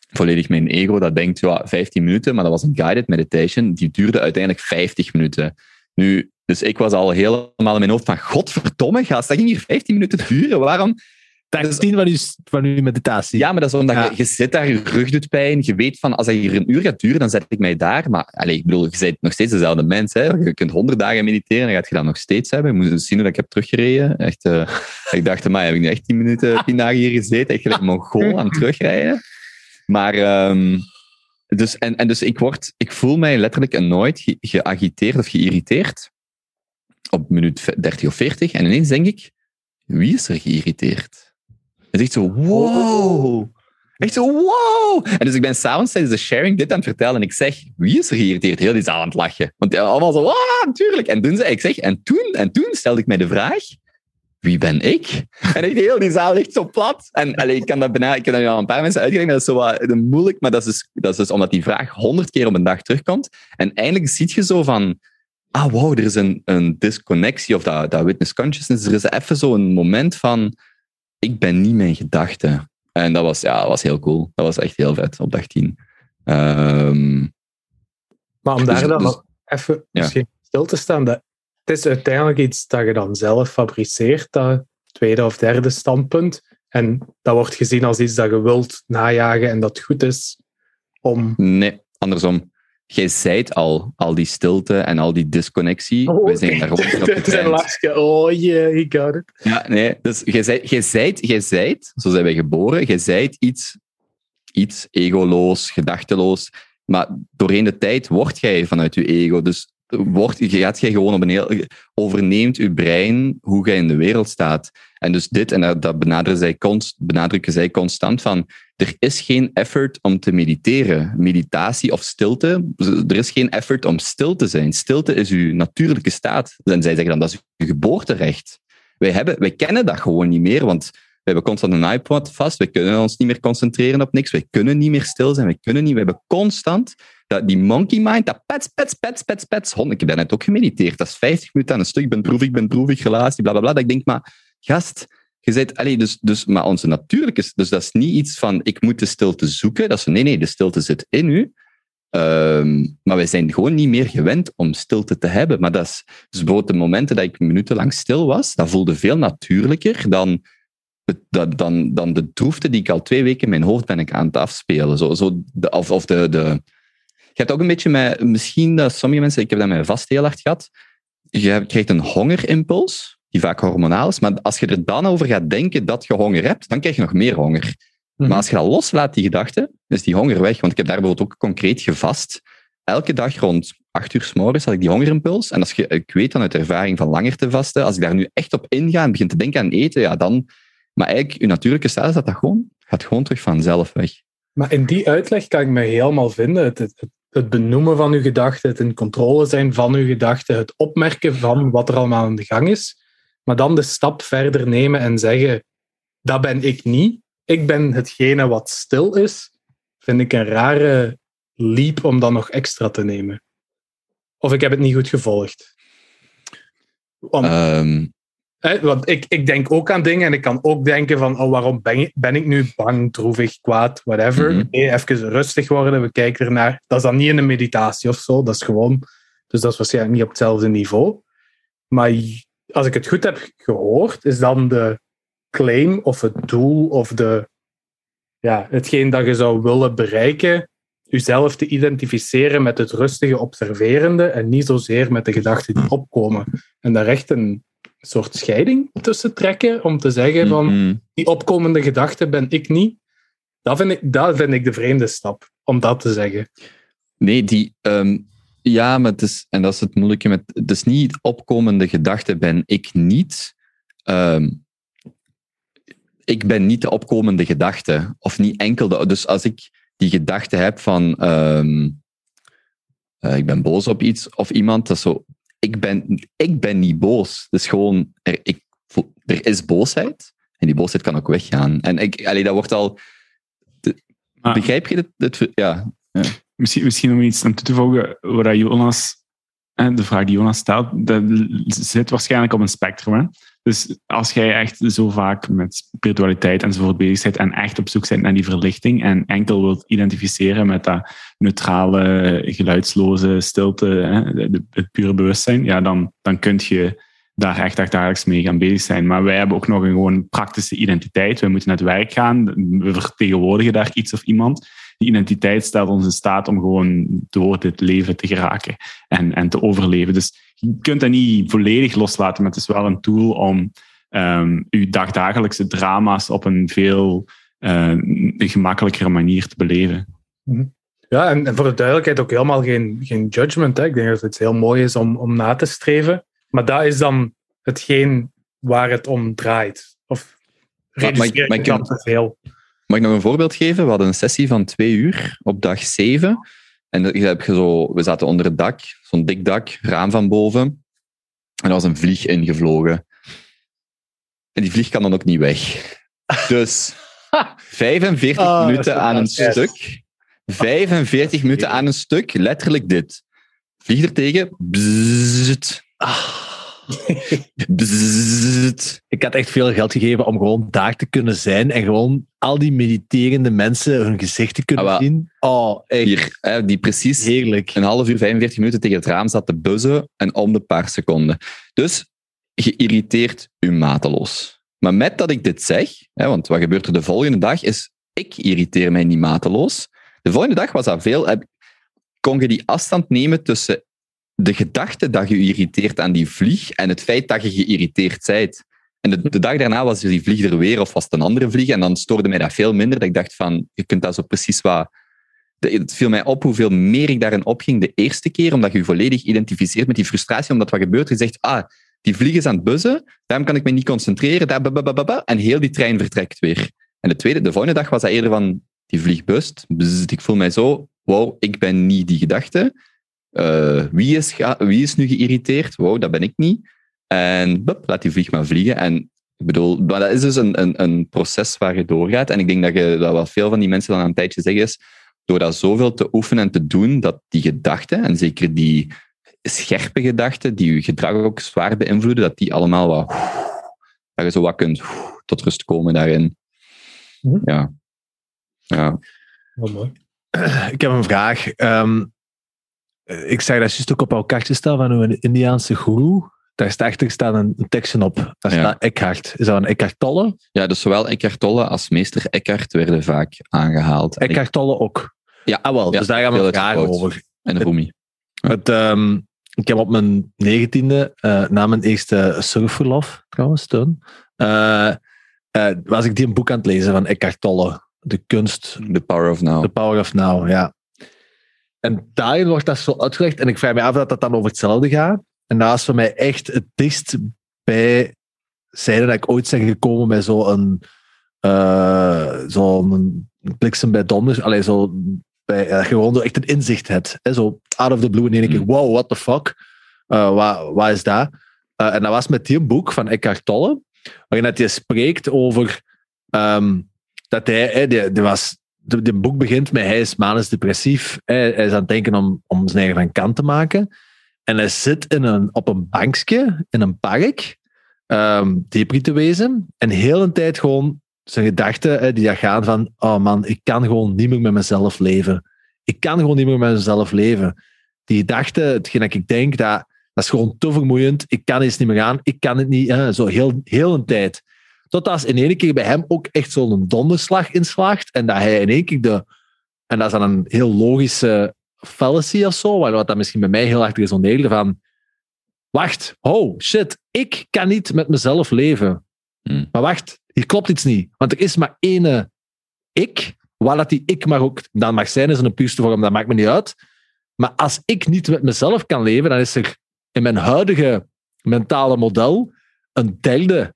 volledig mijn ego dat denkt, ja, 15 minuten, maar dat was een guided meditation, die duurde uiteindelijk 50 minuten. Nu, dus ik was al helemaal in mijn hoofd van, godverdomme, gast, dat ging hier 15 minuten duren, waarom... Dat is tien van uw, van uw meditatie. Ja, maar dat is omdat ja. je, je zit daar, je rug doet pijn, je weet van, als dat hier een uur gaat duren, dan zet ik mij daar. Maar allez, ik bedoel, je bent nog steeds dezelfde mens. Hè. Je kunt honderd dagen mediteren, dan gaat je dat nog steeds hebben. Je moet eens zien hoe ik heb teruggereden. Echt, uh, ik dacht, maar heb ik nu echt tien minuten, tien dagen hier gezeten? Echt gelijk mongool aan terugrijden. Maar, um, dus, en, en dus ik, word, ik voel mij letterlijk nooit ge geagiteerd of geïrriteerd op minuut 30 of 40. En ineens denk ik, wie is er geïrriteerd? Is echt zo, wow. Echt zo, wow. En dus ik ben s'avonds tijdens de sharing dit aan het vertellen en ik zeg, wie is er geïrriteerd? Heel die zaal aan het lachen. Want allemaal zo, wow, natuurlijk. En toen ik, zeg, en toen, en toen stelde ik mij de vraag, wie ben ik? En ik heel die zaal ligt zo plat. En allee, ik kan dat bijna, ik heb dat nu al een paar mensen uitgelegd, dat is zo wat moeilijk, maar dat is, dus, dat is dus omdat die vraag honderd keer op een dag terugkomt. En eindelijk zie je zo van, ah wow, er is een, een disconnectie of dat, dat witness consciousness. Er is even zo een moment van, ik ben niet mijn gedachte. En dat was, ja, dat was heel cool. Dat was echt heel vet op dag 10. Um, maar om daar dus, dan dus, even ja. misschien stil te staan, dat het is uiteindelijk iets dat je dan zelf fabriceert, dat tweede of derde standpunt. En dat wordt gezien als iets dat je wilt najagen en dat goed is om... Nee, andersom. Jij zijt al, al die stilte en al die disconnectie. Oh, We zijn daar gewoon op getraind. Oh yeah, he got it. Ja, nee. Dus jij zijt, jij zijt, jij zijt, zo zijn wij geboren, jij zijt iets, iets egoloos, gedachteloos. Maar doorheen de tijd word jij vanuit je ego. Dus wordt, gaat jij gewoon op een heel, overneemt je brein hoe jij in de wereld staat. En dus dit, en dat, benadrukken, zij const, benadrukken zij constant van, er is geen effort om te mediteren. Meditatie of stilte, er is geen effort om stil te zijn. Stilte is uw natuurlijke staat. En zij zeggen dan, dat is uw geboorterecht. Wij, hebben, wij kennen dat gewoon niet meer, want hebben constant een iPod vast. We kunnen ons niet meer concentreren op niks. We kunnen niet meer stil zijn. We kunnen niet. We hebben constant dat, die monkey mind, dat pets, pets, pets, pets, pets. Hond, ik heb daarnet ook gemediteerd. Dat is 50 minuten aan een stuk. Ik ben droevig, ik ben droevig, relatie, bla bla bla. Dat ik denk, maar gast, je allee, dus, dus, maar onze natuurlijke, dus dat is niet iets van ik moet de stilte zoeken. Dat is nee, nee, de stilte zit in u. Ehm, maar wij zijn gewoon niet meer gewend om stilte te hebben. Maar dat is, dus bijvoorbeeld de momenten dat ik minutenlang stil was, dat voelde veel natuurlijker dan, dan, dan, dan de droefte die ik al twee weken in mijn hoofd ben ik aan het afspelen. Zo, zo of, of de, de... Je hebt ook een beetje met, misschien dat sommige mensen, ik heb dat met vast heel hard gehad, je krijgt een hongerimpuls, die vaak hormonaal is, maar als je er dan over gaat denken dat je honger hebt, dan krijg je nog meer honger. Maar mhm. als je dat loslaat, die gedachte, is die honger weg. Want ik heb daar bijvoorbeeld ook concreet gevast. Elke dag rond acht uur s morgens had ik die hongerimpuls. En als je, ik weet dan uit ervaring van langer te vasten, als ik daar nu echt op inga en begin te denken aan eten, ja, dan... Maar eigenlijk, je natuurlijke staat is dat dat gewoon, gaat gewoon terug vanzelf weg. Maar in die uitleg kan ik me helemaal vinden. Het, het, het benoemen van uw gedachten, het in controle zijn van uw gedachten, het opmerken van wat er allemaal aan de gang is. Maar dan de stap verder nemen en zeggen, dat ben ik niet ik ben hetgene wat stil is, vind ik een rare leap om dan nog extra te nemen. Of ik heb het niet goed gevolgd. Want ik, ik denk ook aan dingen en ik kan ook denken van oh, waarom ben ik, ben ik nu bang, droevig, kwaad, whatever. Mm even rustig worden, we kijken ernaar. Dat is dan niet in een meditatie of zo, dat is gewoon... Dus dat is waarschijnlijk niet op hetzelfde niveau. Maar als ik het goed heb gehoord, is dan de claim of het doel of de, ja, hetgeen dat je zou willen bereiken, jezelf te identificeren met het rustige observerende en niet zozeer met de gedachten die opkomen. En daar echt een soort scheiding tussen trekken om te zeggen van mm-hmm. die opkomende gedachten ben ik niet. Dat vind ik, dat vind ik de vreemde stap, om dat te zeggen. Nee, die, ehm, ja, maar het is, en dat is het moeilijke met, het is niet opkomende gedachten ben ik niet. Ehm, ik ben niet de opkomende gedachte. Of niet enkel de. Dus als ik die gedachte heb van. Ehm, eh, ik ben boos op iets of iemand, dat is zo. Ik ben, ik ben niet boos. Dus gewoon. Er, ik, er is boosheid. En die boosheid kan ook weggaan. En ik, allee, dat wordt al. begrijp je het? ja. ja. Misschien, misschien om iets aan toe te voegen, waar Jonas, de vraag die Jonas stelt, dat zit waarschijnlijk op een spectrum. Hè? Dus als jij echt zo vaak met spiritualiteit enzovoort bezig bent en echt op zoek bent naar die verlichting en enkel wilt identificeren met dat neutrale, geluidsloze stilte, het pure bewustzijn, ja, dan, dan kun je daar echt dagelijks mee gaan bezig zijn. Maar wij hebben ook nog een gewoon praktische identiteit. We moeten naar het werk gaan. We vertegenwoordigen daar iets of iemand. Die identiteit stelt ons in staat om gewoon door dit leven te geraken en, en te overleven. Dus je kunt dat niet volledig loslaten, maar het is wel een tool om um, je dagdagelijkse drama's op een veel uh, gemakkelijkere manier te beleven. Mhm. Ja, en, voor de duidelijkheid ook helemaal geen, geen judgment. Hè. Ik denk dat het heel mooi is om, om na te streven. Maar dat is dan hetgeen waar het om draait. Of ik dan te veel? Mag ik nog een voorbeeld geven? We hadden een sessie van twee uur op dag zeven. En heb je zo, we zaten onder het dak, zo'n dik dak, raam van boven. En er was een vlieg ingevlogen. En die vlieg kan dan ook niet weg. Dus 45 oh, minuten aan een stuk. 45 minuten aan een stuk, letterlijk dit. Vlieg er tegen. Bzzzt. Ah. ik had echt veel geld gegeven om gewoon daar te kunnen zijn en gewoon al die mediterende mensen hun gezicht te kunnen ah, zien. Oh, echt. Hier, die precies Heerlijk. een half uur, 45 minuten tegen het raam zat te buzzen en om de paar seconden. Dus geïrriteerd u mateloos. Maar met dat ik dit zeg, hè, want wat gebeurt er de volgende dag, is ik irriteer mij niet mateloos. De volgende dag was dat veel. Kon je die afstand nemen tussen de gedachte dat je je irriteert aan die vlieg en het feit dat je geïrriteerd bent. En de, de dag daarna was die vlieg er weer of was het een andere vlieg en dan stoorde mij dat veel minder. Dat ik dacht van, je kunt dat zo precies wat... Het viel mij op hoeveel meer ik daarin opging de eerste keer, omdat je je volledig identificeert met die frustratie, omdat wat gebeurt, je zegt, ah, die vlieg is aan het buzzen, daarom kan ik me niet concentreren, daar, en heel die trein vertrekt weer. En de tweede, de volgende dag was dat eerder van, die vlieg bust, ik voel mij zo, wow, ik ben niet die gedachte. Uh, wie, is wie is nu geïrriteerd? Wow, dat ben ik niet. En bup, laat die vlieg maar vliegen. En Ik bedoel, maar dat is dus een, een, een proces waar je doorgaat. En ik denk dat, je, dat wat veel van die mensen dan een tijdje zeggen is, door dat zoveel te oefenen en te doen, dat die gedachten, en zeker die scherpe gedachten, die je gedrag ook zwaar beïnvloeden, dat die allemaal wat... Dat je zo wat kunt tot rust komen daarin. Mhm. Ja. Ja. Mooi. Ik heb een vraag. Ehm, ik zag dat juist ook op jouw kaartje staan van een Indiaanse guru. Daar staat achter staat een, een tekstje op. Daar Ja. staat Eckhart. Is dat een Eckhart Tolle? ja, dus zowel Eckhart Tolle als meester Eckhart werden vaak aangehaald. Eckhart Tolle ook. Ja, Ah wel, Ja, dus daar gaan we uitgebouwd. over. en Rumi. Het, ehm, ik heb op mijn negentiende, eh na mijn eerste surfverlof trouwens, toen, eh, eh, was ik die een boek aan het lezen van Eckhart Tolle. De kunst The Power of Now. The Power of Now, ja. En daarin wordt dat zo uitgelegd. En ik vraag me af dat dat dan over hetzelfde gaat. En is voor mij echt het dichtst bij zijde dat ik ooit ben gekomen met zo'n eh zo'n bliksem bij donder. Allee, zo bij, eh, gewoon zo echt een inzicht hebt. Hè? Zo out of the blue in één keer. Hmm. Wow, what the fuck? Eh wat, wat is dat? Eh, en dat was met die boek van Eckhart Tolle. Waarin dat hij spreekt over ehm, dat hij, hè, die, die was, de, boek begint met hij is manisch depressief. Hè, hij is aan het denken om, om zijn eigen van kant te maken. En hij zit in een, op een bankje in een park, ehm depri wezen. En heel een tijd gewoon zijn gedachten hè, die gaan van, oh man, ik kan gewoon niet meer met mezelf leven. Ik kan gewoon niet meer met mezelf leven. Die gedachten, hetgeen dat ik denk, dat, dat is gewoon te vermoeiend. Ik kan eens niet meer aan. Ik kan het niet. Hè, zo heel, heel een tijd. Tot als in één keer bij hem ook echt zo'n donderslag inslaagt. En dat hij in één keer de. En dat is dan een heel logische fallacy of zo. Wat dat misschien bij mij heel erg resoneerde van. Wacht, oh shit, ik kan niet met mezelf leven. Hmm. Maar wacht, hier klopt iets niet. Want er is maar ene ik. Waar dat die ik maar ook dan mag zijn, is een puurste vorm, dat maakt me niet uit. Maar als ik niet met mezelf kan leven, dan is er in mijn huidige mentale model een derde,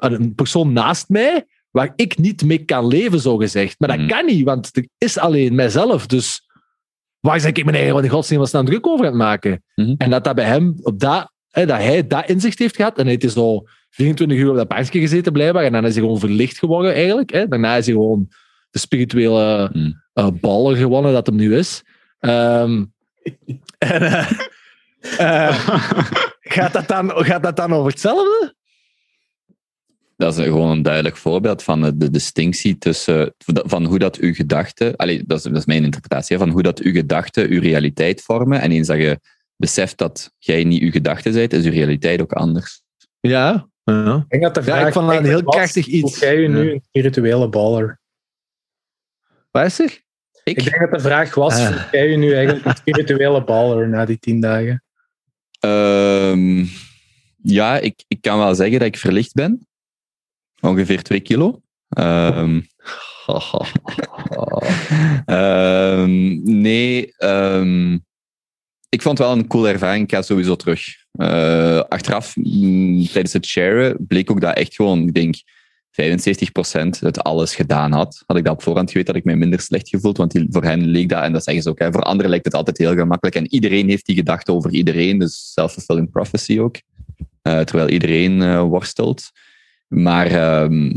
een persoon naast mij, waar ik niet mee kan leven, zo gezegd. Maar dat Mhm. kan niet, want er is alleen mijzelf. Dus waar zeg ik mijn eigen wat in godsnaam staan druk over aan het maken? Mhm. En dat dat bij hem, op dat, hè, dat hij dat inzicht heeft gehad, en hij heeft zo 24 uur op dat bankje gezeten blijkbaar, en dan is hij gewoon verlicht geworden eigenlijk. Hè. Daarna is hij gewoon de spirituele Mhm. eh, baller gewonnen dat hem nu is. Ehm, en, eh, eh, gaat, dat dan, gaat dat dan over hetzelfde? Dat is gewoon een duidelijk voorbeeld van de, distinctie tussen van hoe dat uw gedachten, allee, dat, is, dat is mijn interpretatie, van hoe dat uw gedachten uw realiteit vormen. En eens dat je beseft dat jij niet uw gedachten bent, is uw realiteit ook anders. Ja. ja. Ik denk dat de Ja, vraag ik vond dat een heel krachtig iets. Voelt jij je nu Ja. een spirituele baller? Wat is er? Ik denk dat de vraag was, Ah. voelt jij je nu eigenlijk een spirituele baller na die tien dagen? Ehm, ja, ik, ik kan wel zeggen dat ik verlicht ben. Ongeveer 2 kilo. Ehm, ehm, nee, ehm, ik vond het wel een coole ervaring. Ik ga sowieso terug. Eh, achteraf, mm, tijdens het sharen, bleek ook dat echt gewoon, ik denk, 75% het alles gedaan had. Had ik dat op voorhand geweten, had ik mij minder slecht gevoeld, want die, voor hen leek dat, en dat zeggen ze ook, hè, voor anderen lijkt het altijd heel gemakkelijk. En iedereen heeft die gedachte over iedereen, dus self-fulfilling prophecy ook. Eh, terwijl iedereen eh, worstelt. Maar ehm,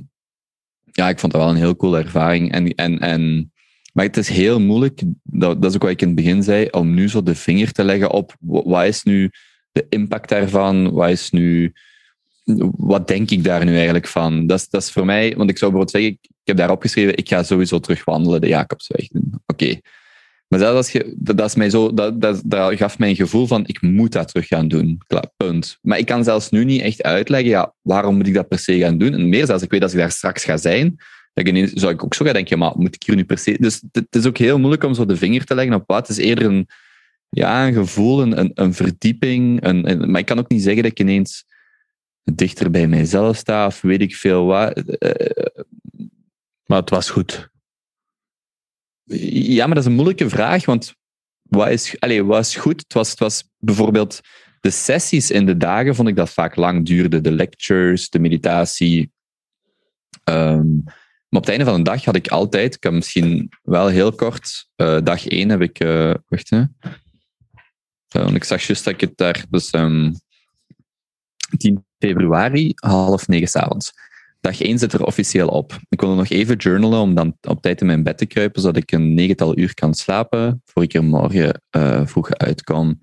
ja, ik vond dat wel een heel coole ervaring. En, en, en, maar het is heel moeilijk, dat, dat is ook wat ik in het begin zei, om nu zo de vinger te leggen op wa- wat is nu de impact daarvan, wat is nu wat denk ik daar nu eigenlijk van? Dat is, dat is voor mij, want ik zou bijvoorbeeld zeggen, ik, heb daar opgeschreven, ik ga sowieso terug wandelen de Jacobsweg doen. Oké. Maar zelfs als je, dat, dat, is mij zo, dat, dat, dat gaf mij een gevoel van, ik moet dat terug gaan doen. Klaar, punt. Maar ik kan zelfs nu niet echt uitleggen, ja, waarom moet ik dat per se gaan doen? En meer zelfs, ik weet als ik daar straks ga zijn, dat ik ineens, zou ik ook zo gaan denken, maar moet ik hier nu per se... Dus het, is ook heel moeilijk om zo de vinger te leggen op wat. Het is eerder een, ja, een gevoel, een, een, verdieping. Maar ik kan ook niet zeggen dat ik ineens dichter bij mijzelf sta of weet ik veel wat. Eh, Maar het was goed. Ja, maar dat is een moeilijke vraag, want wat is, allez, wat is goed? Het was, het was bijvoorbeeld de sessies in de dagen, vond ik dat vaak lang duurde. De lectures, de meditatie. Ehm, maar op het einde van de dag had ik altijd, ik heb misschien wel heel kort, eh, dag één heb ik, eh wacht hè. Want ik zag juist dat ik het daar, dus ehm, 10 februari, half negen s'avonds. Dag 1 zit er officieel op. Ik wil nog even journalen om dan op tijd in mijn bed te kruipen, zodat ik een negental uur kan slapen, voor ik er morgen uh, vroeg uitkom.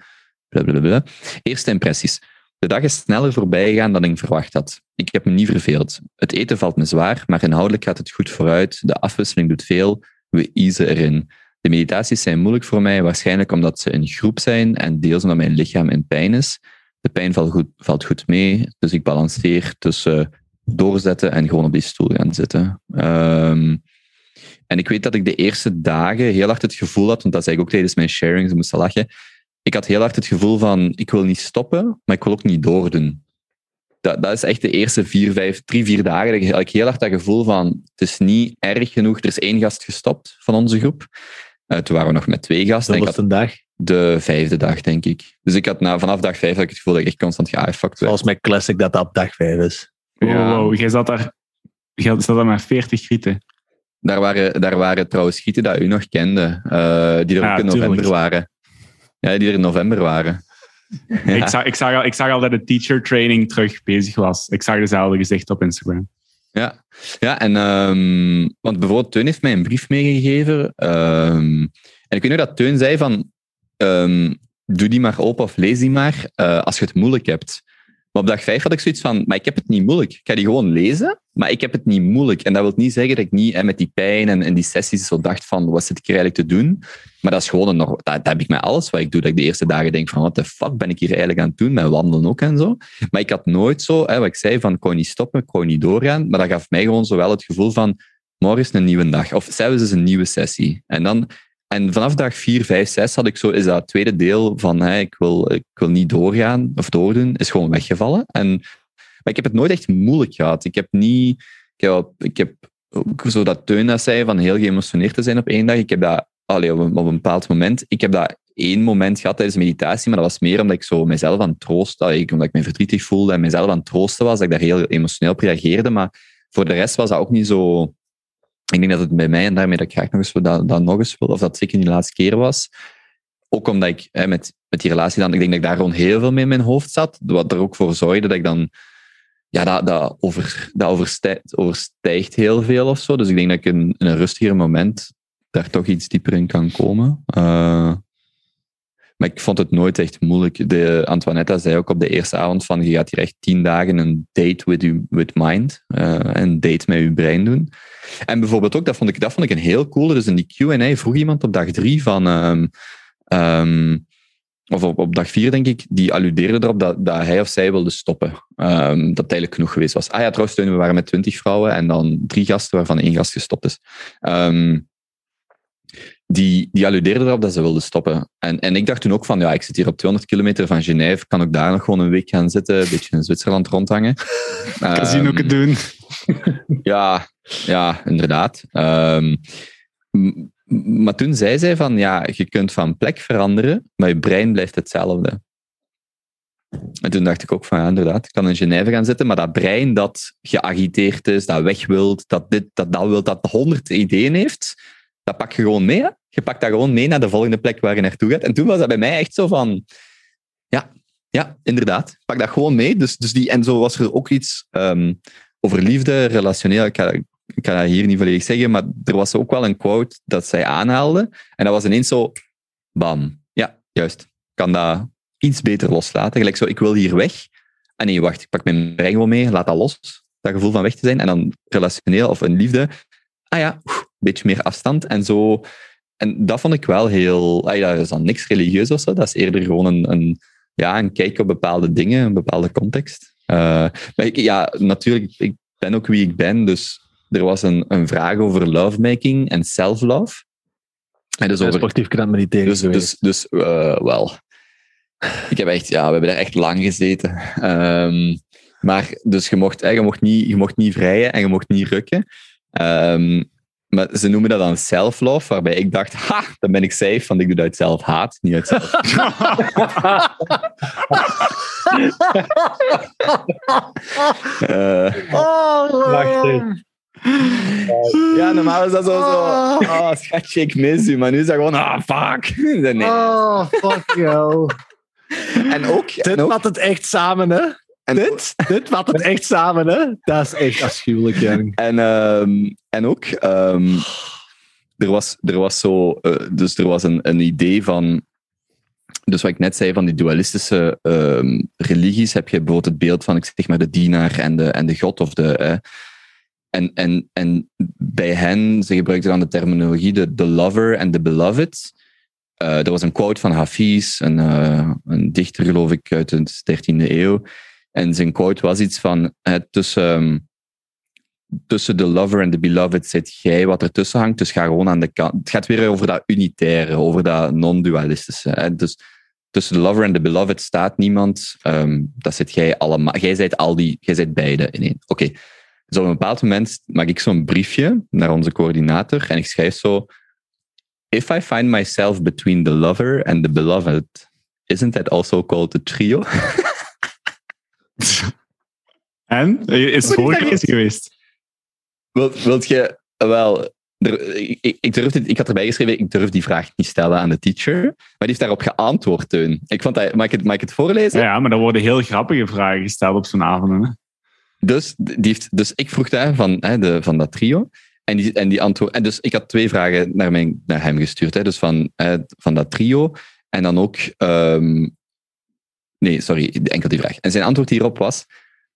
Blablabla. Eerste impressies. De dag is sneller voorbij gegaan dan ik verwacht had. Ik heb me niet verveeld. Het eten valt me zwaar, maar inhoudelijk gaat het goed vooruit. De afwisseling doet veel. We easen erin. De meditaties zijn moeilijk voor mij, waarschijnlijk omdat ze een groep zijn en deels omdat mijn lichaam in pijn is. De pijn valt goed, valt goed mee, dus ik balanceer tussen doorzetten en gewoon op die stoel gaan zitten. Um, en ik weet dat ik de eerste dagen heel hard het gevoel had, want dat zei ik ook tijdens mijn sharing, ze moesten lachen. Ik had heel hard het gevoel van, ik wil niet stoppen, maar ik wil ook niet doordoen. Dat, dat is echt de eerste vier, vijf, drie, vier dagen dat ik, heel hard dat gevoel van, het is niet erg genoeg. Er is één gast gestopt van onze groep. Uh, toen waren we nog met twee gasten. Dat was een dag? De vijfde dag, denk ik. Dus ik had na, vanaf dag vijf had ik het gevoel dat ik echt constant geaffucked werd. Zoals mijn classic dat dat op dag vijf is. Ja. Wow, jij zat daar, jij zat daar met 40 grieten. Daar waren, daar waren trouwens gieten dat u nog kende, uh, die er ja, ook in november tuurlijk. waren. Ja, die er in november waren. Ja. Ik, zag, ik, zag al, ik zag al dat de teacher training terug bezig was. Ik zag dezelfde gezicht op Instagram. Ja, ja en um, want bijvoorbeeld Teun heeft mij een brief meegegeven. Um, en ik weet nog dat Teun zei van, um, doe die maar open of lees die maar uh, als je het moeilijk hebt. Maar op dag vijf had ik zoiets van, maar ik heb het niet moeilijk. Ik ga die gewoon lezen, maar ik heb het niet moeilijk. En dat wil niet zeggen dat ik niet hè, met die pijn en, die sessies zo dacht van, wat zit ik hier eigenlijk te doen? Maar dat is gewoon nog, dat, dat heb ik met alles wat ik doe, dat ik de eerste dagen denk van, wat de fuck ben ik hier eigenlijk aan het doen? Met wandelen ook en zo. Maar ik had nooit zo, hè, wat ik zei, van, ik kon niet stoppen, ik kon niet doorgaan. Maar dat gaf mij gewoon zo wel het gevoel van, morgen is een nieuwe dag. Of zelfs is een nieuwe sessie. En dan en vanaf dag 4, 5, 6 had ik zo, is dat tweede deel van hey, ik, wil, ik wil niet doorgaan of doordoen, is gewoon weggevallen. En, maar ik heb het nooit echt moeilijk gehad. Ik heb niet, ik heb, ik heb zo dat Teun dat zei, van heel geëmotioneerd te zijn op één dag. Ik heb dat allee, op, een, op een bepaald moment, ik heb dat één moment gehad tijdens meditatie, maar dat was meer omdat ik zo mezelf aan het troosten, omdat ik me verdrietig voelde en mezelf aan het troosten was, dat ik daar heel emotioneel op reageerde. Maar voor de rest was dat ook niet zo ik denk dat het bij mij, en daarmee dat ik graag nog eens dat, nog eens wil, of dat zeker niet de laatste keer was. Ook omdat ik hè, met, met die relatie dan, ik denk dat ik daar gewoon heel veel mee in mijn hoofd zat. Wat er ook voor zorgde dat ik dan, ja, dat, dat, over, dat overstijgt, overstijgt heel veel of zo. Dus ik denk dat ik in, in een rustiger moment daar toch iets dieper in kan komen. Uh, maar ik vond het nooit echt moeilijk. De, Antoinetta zei ook op de eerste avond van je gaat hier echt tien dagen een date with, you, with mind. Uh, een date met je brein doen. En bijvoorbeeld ook, dat vond ik, dat vond ik een heel cool. Dus in die Q&A vroeg iemand op dag drie van... Um, um, of op, op, dag vier, denk ik, die alludeerde erop dat, dat hij of zij wilde stoppen. Um, dat het eigenlijk genoeg geweest was. Ah ja, trouwens, we waren met twintig vrouwen en dan drie gasten, waarvan één gast gestopt is. Um, die, die alludeerde erop dat ze wilden stoppen. En, en ik dacht toen ook van, ja, ik zit hier op 200 kilometer van Genève, kan ik daar nog gewoon een week gaan zitten, een beetje in Zwitserland rondhangen. Casino um, doen. ja, ja, inderdaad. Um, maar toen zei zij van, ja, je kunt van plek veranderen, maar je brein blijft hetzelfde. En toen dacht ik ook van, ja, inderdaad, ik kan in Genève gaan zitten, maar dat brein dat geagiteerd is, dat weg wilt, dat dit, dat dat wilt, dat honderd ideeën heeft, dat pak je gewoon mee. Je pakt dat gewoon mee naar de volgende plek waar je naartoe gaat. En toen was dat bij mij echt zo van... Ja, ja inderdaad. Pak dat gewoon mee. Dus, dus die, en zo was er ook iets um, over liefde, relationeel. Ik kan, ik dat hier niet volledig zeggen, maar er was ook wel een quote dat zij aanhaalde. En dat was ineens zo... Bam. Ja, juist. kan dat iets beter loslaten. Gelijk zo, ik wil hier weg. En ah, nee, wacht, ik pak mijn brein gewoon mee, laat dat los. Dat gevoel van weg te zijn. En dan relationeel of een liefde. Ah ja, beetje meer afstand. En zo. En dat vond ik wel heel. Ah dat is dan niks religieus of zo. Dat is eerder gewoon een, een, ja, een kijk op bepaalde dingen, een bepaalde context. Uh, maar ik, ja, natuurlijk, ik ben ook wie ik ben. Dus er was een, een vraag over lovemaking en self-love. En dus over, sportief kan mediteren. Dus, dus, dus uh, wel. Ik heb echt, ja, we hebben er echt lang gezeten. Um, maar dus je mocht, je, mocht niet, je mocht niet vrijen en je mocht niet rukken. Um, maar ze noemen dat dan self-love, waarbij ik dacht, ha, dan ben ik safe, want ik doe dat uit zelf-haat, niet uit zelf. uh, oh, ja, normaal is dat zo, zo oh, schatje, ik mis u, maar nu is dat gewoon, ah, oh, fuck. Nee. Oh, fuck jou. en ook... Dit en ook, het echt samen, hè? En, dit, dit vat het echt samen, hè? Dat is echt afschuwelijk, Jan. En, um, en ook, um, er, was, er was zo, uh, dus er was een, een idee van, dus wat ik net zei van die dualistische um, religies, heb je bijvoorbeeld het beeld van, ik zeg maar, de dienaar en de, en de god of de. Uh, en, en, en bij hen, ze gebruikten dan de terminologie de, de lover en de beloved. Uh, er was een quote van Hafiz, een, uh, een dichter geloof ik uit de 13e eeuw. En zijn quote was iets van, tussen, um, tussen de lover en de beloved zit jij wat ertussen hangt, dus ga gewoon aan de kant. Het gaat weer over dat unitaire, over dat non-dualistische. Dus tussen de lover en de beloved staat niemand, um, dat zit jij allemaal. Jij zijt al die, jij zijt beide in één. Oké. Okay. Dus op een bepaald moment maak ik zo'n briefje naar onze coördinator en ik schrijf zo if I find myself between the lover and the beloved, isn't that also called a trio? en? Is het voorgelezen geweest? Wilt, wilt je... Wel, er, ik, ik, durf dit, ik had erbij geschreven, ik durf die vraag niet stellen aan de teacher. Maar die heeft daarop geantwoord, Teun. Ik vond dat, mag, ik het, mag ik het voorlezen? Ja, maar er worden heel grappige vragen gesteld op zo'n avond. Hè? Dus, die heeft, dus ik vroeg daar van, hè, de, van dat trio. En die, en die antwoord, en dus ik had twee vragen naar, mijn, naar hem gestuurd. Hè, dus van, eh, van dat trio. En dan ook. Um, nee, sorry, enkel die vraag. En zijn antwoord hierop was: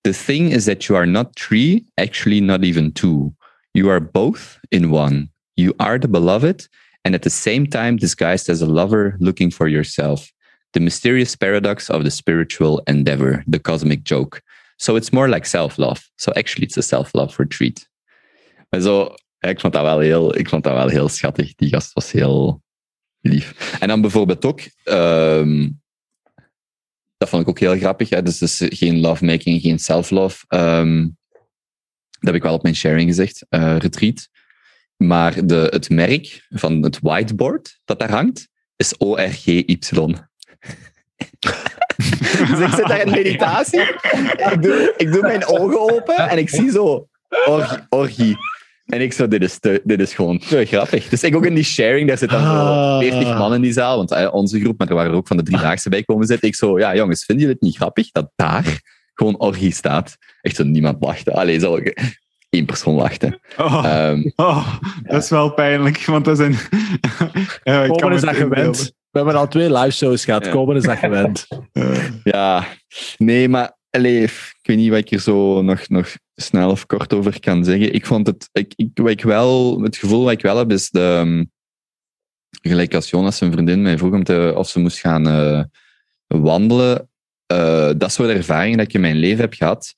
The thing is that you are not three, actually not even two. You are both in one. You are the beloved, and at the same time disguised as a lover looking for yourself. The mysterious paradox of the spiritual endeavor, the cosmic joke. So it's more like self love. So actually, it's a self love retreat. Maar zo, ik vond dat wel heel, ik vond dat wel heel schattig. Die gast was heel lief. En dan bijvoorbeeld ook, um, dat vond ik ook heel grappig. Hè? Dus, dus geen lovemaking, geen self-love. Um, dat heb ik wel op mijn sharing gezegd, uh, retreat. Maar de, het merk van het whiteboard dat daar hangt, is ORGY. dus ik zit daar in meditatie. Ik doe, ik doe mijn ogen open en ik zie zo orgie. orgie. En ik zo, dit is, te, dit is gewoon te grappig. Dus ik ook in die sharing, daar zitten dan zo 40 ah. man in die zaal, want uh, onze groep, maar er waren er ook van de driedaagse bij komen zitten. Ik zo, ja jongens, vinden jullie het niet grappig dat daar gewoon orgie staat? Echt zo, niemand lachte. Allee, zo, één persoon lachte. Oh, um, oh, dat is wel pijnlijk, want dat zijn... ja, Komen is dat gewend. We hebben al twee live shows gehad. Ja. Komen is dat gewend. ja, nee, maar allee, ik weet niet wat ik er zo nog, nog snel of kort over kan zeggen. Ik vond het, ik, ik, ik wel, het gevoel wat ik wel heb, is de, um, gelijk als Jonas zijn vriendin mij vroeg om te, of ze moest gaan uh, wandelen, uh, dat soort ervaringen dat ik in mijn leven heb gehad,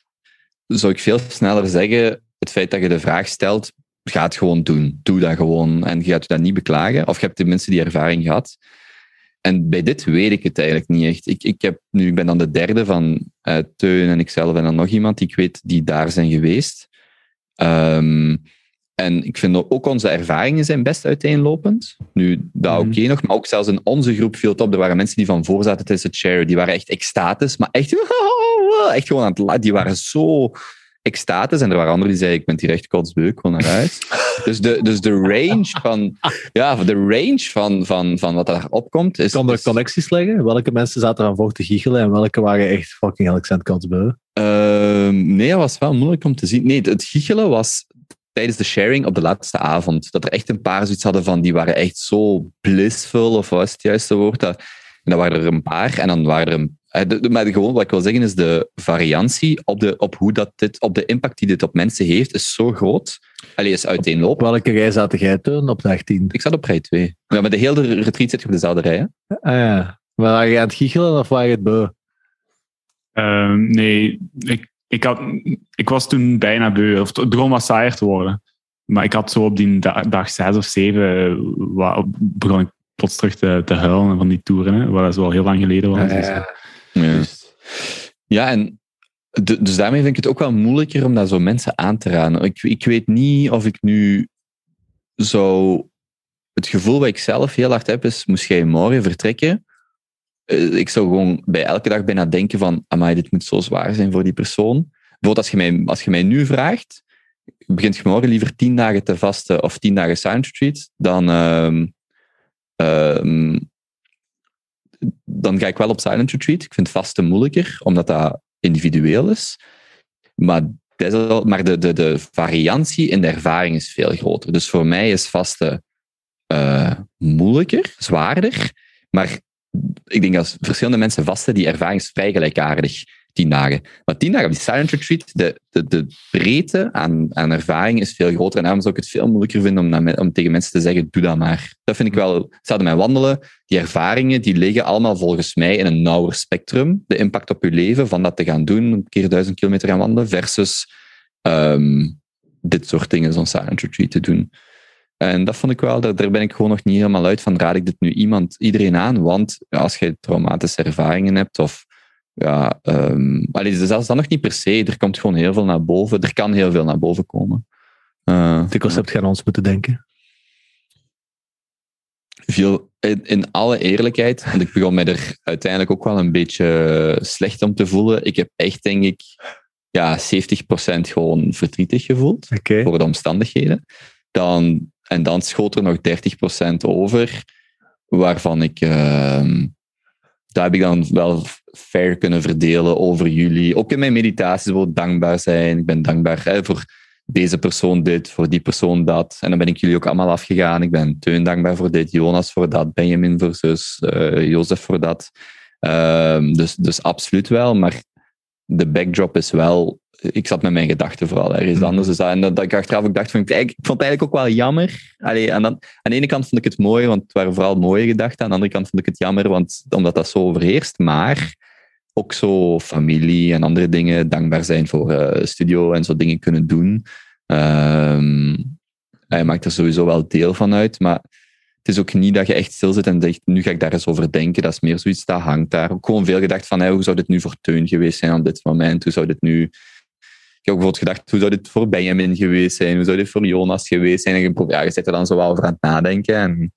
zou ik veel sneller zeggen, het feit dat je de vraag stelt, ga het gewoon doen. Doe dat gewoon en je gaat je dat niet beklagen. Of je hebt tenminste die ervaring gehad. En bij dit weet ik het eigenlijk niet echt. Ik, ik, heb nu, ik ben dan de derde van uh, Teun en ikzelf en dan nog iemand die ik weet die daar zijn geweest. Um, en ik vind ook onze ervaringen zijn best uiteenlopend. Nu, dat mm. oké okay nog, maar ook zelfs in onze groep viel het op. Er waren mensen die van voor zaten tijdens het share, die waren echt extatisch, maar echt, echt gewoon aan het lachen. Die waren zo extatisch. En er waren anderen die zeiden, ik ben hier echt kotsbeuk, gewoon naar huis. dus, de, dus de range van, ja, de range van, van, van wat daar opkomt is... Kan er connecties leggen? Welke mensen zaten aan voor te giechelen en welke waren echt fucking Alexander kotsbeuk? Uh, nee, dat was wel moeilijk om te zien. Nee, het giechelen was tijdens de sharing op de laatste avond. Dat er echt een paar zoiets hadden van, die waren echt zo blissful, of wat is het juiste woord? Dat, en dan waren er een paar, en dan waren er een eh, maar gewoon, wat ik wil zeggen is de variantie op, de, op, hoe dat dit, op de impact die dit op mensen heeft, is zo groot. Allee, is uiteenlopend. Welke rij zat jij toen op dag 10? Ik zat op rij 2. Ja, met de hele retreat zit je op dezelfde rij. Hè? Ah ja. Maar waren je aan het giechelen of waren je het beu? Uh, nee, ik, ik, had, ik was toen bijna beu. Of het begon wat saaier te worden. Maar ik had zo op die dag, dag 6 of 7 begon ik plots terug te, te huilen van die toeren. Hè, wat dat wel heel lang geleden was. Ja, ja. Ja, ja en dus daarmee vind ik het ook wel moeilijker om dat zo mensen aan te raden. Ik, ik weet niet of ik nu zo... Het gevoel wat ik zelf heel hard heb is, moest jij morgen vertrekken, eh, ik zou gewoon bij elke dag bijna denken van, amai, dit moet zo zwaar zijn voor die persoon. Bijvoorbeeld als je mij, als je mij nu vraagt, begint je morgen liever tien dagen te vasten of tien dagen sound retreat, dan, um, dan ga ik wel op silent retreat. Ik vind vasten moeilijker, omdat dat individueel is. Maar, maar de, de, de variantie in de ervaring is veel groter. Dus voor mij is vaste uh, moeilijker, zwaarder. Maar ik denk dat verschillende mensen vasten, die ervaring is vrij gelijkaardig tien dagen. Maar tien dagen op die silent retreat, de, de, de breedte aan, aan ervaring is veel groter. En daarom zou ik het veel moeilijker vinden om, om tegen mensen te zeggen, doe dat maar. Dat vind ik wel, hetzelfde met wandelen. Die ervaringen, die liggen allemaal volgens mij in een nauwer spectrum. De impact op je leven, van dat te gaan doen, een keer duizend kilometer gaan wandelen, versus um, dit soort dingen, zo'n silent retreat te doen. En dat vond ik wel, daar, daar ben ik gewoon nog niet helemaal uit van, raad ik dit nu iemand, iedereen aan? Want als je traumatische ervaringen hebt of ja, um, allee, zelfs dan nog niet per se. Er komt gewoon heel veel naar boven. Er kan heel veel naar boven komen. Uh, eh, concept hebt je aan ons moeten denken? Veel, in, in, alle eerlijkheid, want ik begon mij er uiteindelijk ook wel een beetje slecht om te voelen. Ik heb echt, denk ik, ja, 70% gewoon verdrietig gevoeld voor de omstandigheden. Dan, en dan schoot er nog 30% over, waarvan ik... Uh, daar heb ik dan wel fair kunnen verdelen over jullie. Ook in mijn meditaties wil dankbaar zijn. Ik ben dankbaar hè, voor deze persoon dit, voor die persoon dat. En dan ben ik jullie ook allemaal afgegaan. Ik ben Teun dankbaar voor dit, Jonas voor dat, Benjamin voor zus, uh, Jozef voor dat. Uh, dus, dus absoluut wel. Maar de backdrop is wel ik zat met mijn gedachten vooral ergens mhm. anders. Dus dat, en dat, ik achteraf ook dacht, van, ik, ik vond het eigenlijk ook wel jammer. Allee, aan, aan de ene kant vond ik het mooi, want het waren vooral mooie gedachten. Aan de andere kant vond ik het jammer, want, omdat dat zo overheerst. Maar ook zo familie en andere dingen dankbaar zijn voor uh, studio en zo dingen kunnen doen. Um, hij maakt er sowieso wel deel van uit, maar het is ook niet dat je echt stil zit en zegt, nu ga ik daar eens over denken. Dat is meer zoiets dat hangt daar. Ook gewoon veel gedacht van, hoe zou dit nu voor Teun geweest zijn op dit moment? Hoe zou dit nu... Ik heb ook bijvoorbeeld gedacht, hoe zou dit voor Benjamin geweest zijn? Hoe zou dit voor Jonas geweest zijn? En je, ja, je zit er dan zo wel over aan het nadenken. En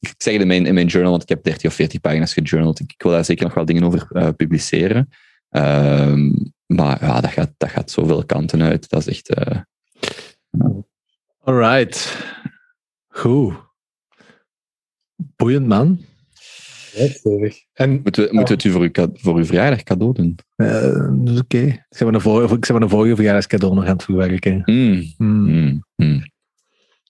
ik zeg het in mijn, in mijn journal, want ik heb 30 of 40 pagina's gejournald. Ik, wil daar zeker nog wel dingen over uh, publiceren. Um, maar ja, dat gaat, dat gaat zoveel kanten uit. Dat is echt... Uh, Alright. Goed. Boeiend, man. En, moeten, we, moeten we het u voor, uw, voor uw verjaardag cadeau doen? Uh, dat is oké. Okay. Ik ben een vorige, ik ben een vorige verjaardagscadeau nog aan het verwerken. Mm. Mm. Mm.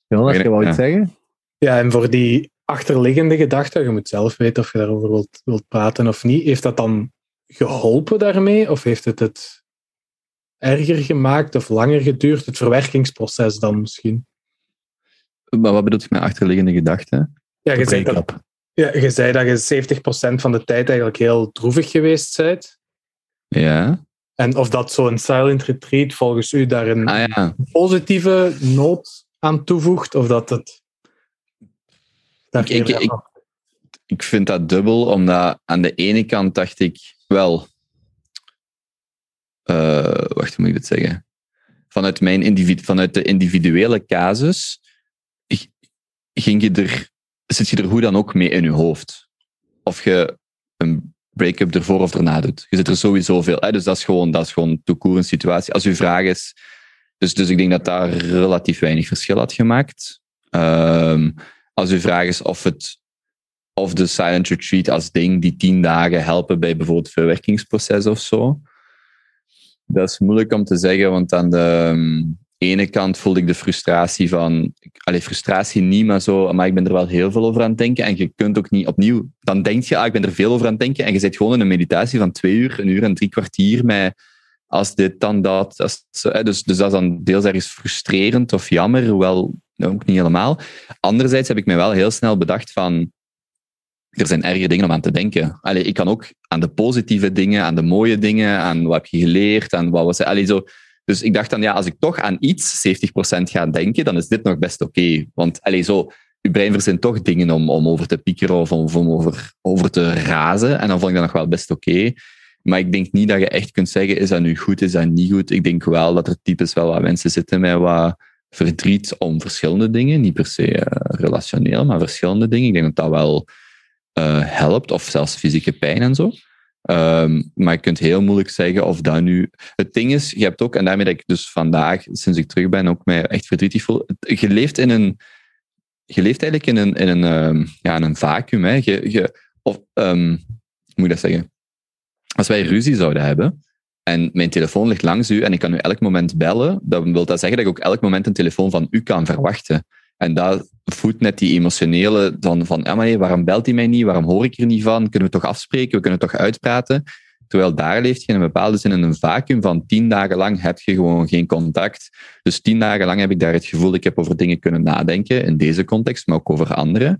Jonas, je wel iets zeggen? Ja, en voor die achterliggende gedachte, je moet zelf weten of je daarover wilt, wilt praten of niet, heeft dat dan geholpen daarmee? Of heeft het het erger gemaakt of langer geduurd? Het verwerkingsproces dan misschien? Maar wat bedoelt je met achterliggende gedachten? Ja, je zei, dat, ja, je zei dat je 70% van de tijd eigenlijk heel droevig geweest bent. Ja. En of dat zo'n silent retreat volgens u daar een ah, ja. positieve noot aan toevoegt, of dat het ik, ik, ik, vind dat dubbel, omdat aan de ene kant dacht ik wel. Uh, wacht, hoe moet ik dit zeggen? Vanuit, mijn individu vanuit de individuele casus ging je er, zit je er hoe dan ook mee in je hoofd. Of je een break-up ervoor of erna doet. Je zit er sowieso veel. Hè? Dus dat is gewoon, dat is gewoon een situatie. Als uw vraag is. Dus, dus ik denk dat daar relatief weinig verschil had gemaakt. Um, als uw vraag is of, het, of de silent retreat als ding die tien dagen helpen bij bijvoorbeeld het verwerkingsproces of zo. Dat is moeilijk om te zeggen, want aan de ehm, ene kant voelde ik de frustratie van... Allee, frustratie niet, maar zo... Maar ik ben er wel heel veel over aan het denken. En je kunt ook niet opnieuw... Dan denk je, ah, ik ben er veel over aan het denken. En je zit gewoon in een meditatie van twee uur, een uur en drie kwartier met als dit, dan dat. Als, dus, dus dat is dan deels ergens frustrerend of jammer, hoewel ook niet helemaal. Anderzijds heb ik me wel heel snel bedacht van, er zijn erge dingen om aan te denken. Allee, ik kan ook aan de positieve dingen, aan de mooie dingen, aan wat heb je geleerd, aan wat was... Zo. Dus ik dacht dan, ja, als ik toch aan iets 70% ga denken, dan is dit nog best oké. Want allee, zo, je brein verzint toch dingen om, om over te piekeren of om, om over, over te razen. En dan vond ik dat nog wel best oké. Maar ik denk niet dat je echt kunt zeggen, is dat nu goed, is dat niet goed. Ik denk wel dat er typisch wel wat mensen zitten met wat verdriet om verschillende dingen. Niet per se uh, relationeel, maar verschillende dingen. Ik denk dat dat wel uh, helpt, of zelfs fysieke pijn en zo. Um, maar je kunt heel moeilijk zeggen of dat nu... Het ding is, je hebt ook, en daarmee dat ik dus vandaag, sinds ik terug ben, ook mij echt verdrietig voel. Je leeft in een... Je leeft eigenlijk in een, in een, um, ja, een vacuüm. Hè. Je, je, of, um, hoe moet ik dat zeggen? Als wij ruzie zouden hebben, en mijn telefoon ligt langs u en ik kan u elk moment bellen, dan wil dat zeggen dat ik ook elk moment een telefoon van u kan verwachten. En dat voedt net die emotionele dan van, ah, maar waarom belt hij mij niet? Waarom hoor ik er niet van? Kunnen we toch afspreken? We kunnen toch uitpraten? Terwijl daar leeft je in een bepaalde zin in een vacuüm van tien dagen lang heb je gewoon geen contact. Dus tien dagen lang heb ik daar het gevoel, ik heb over dingen kunnen nadenken, in deze context, maar ook over andere.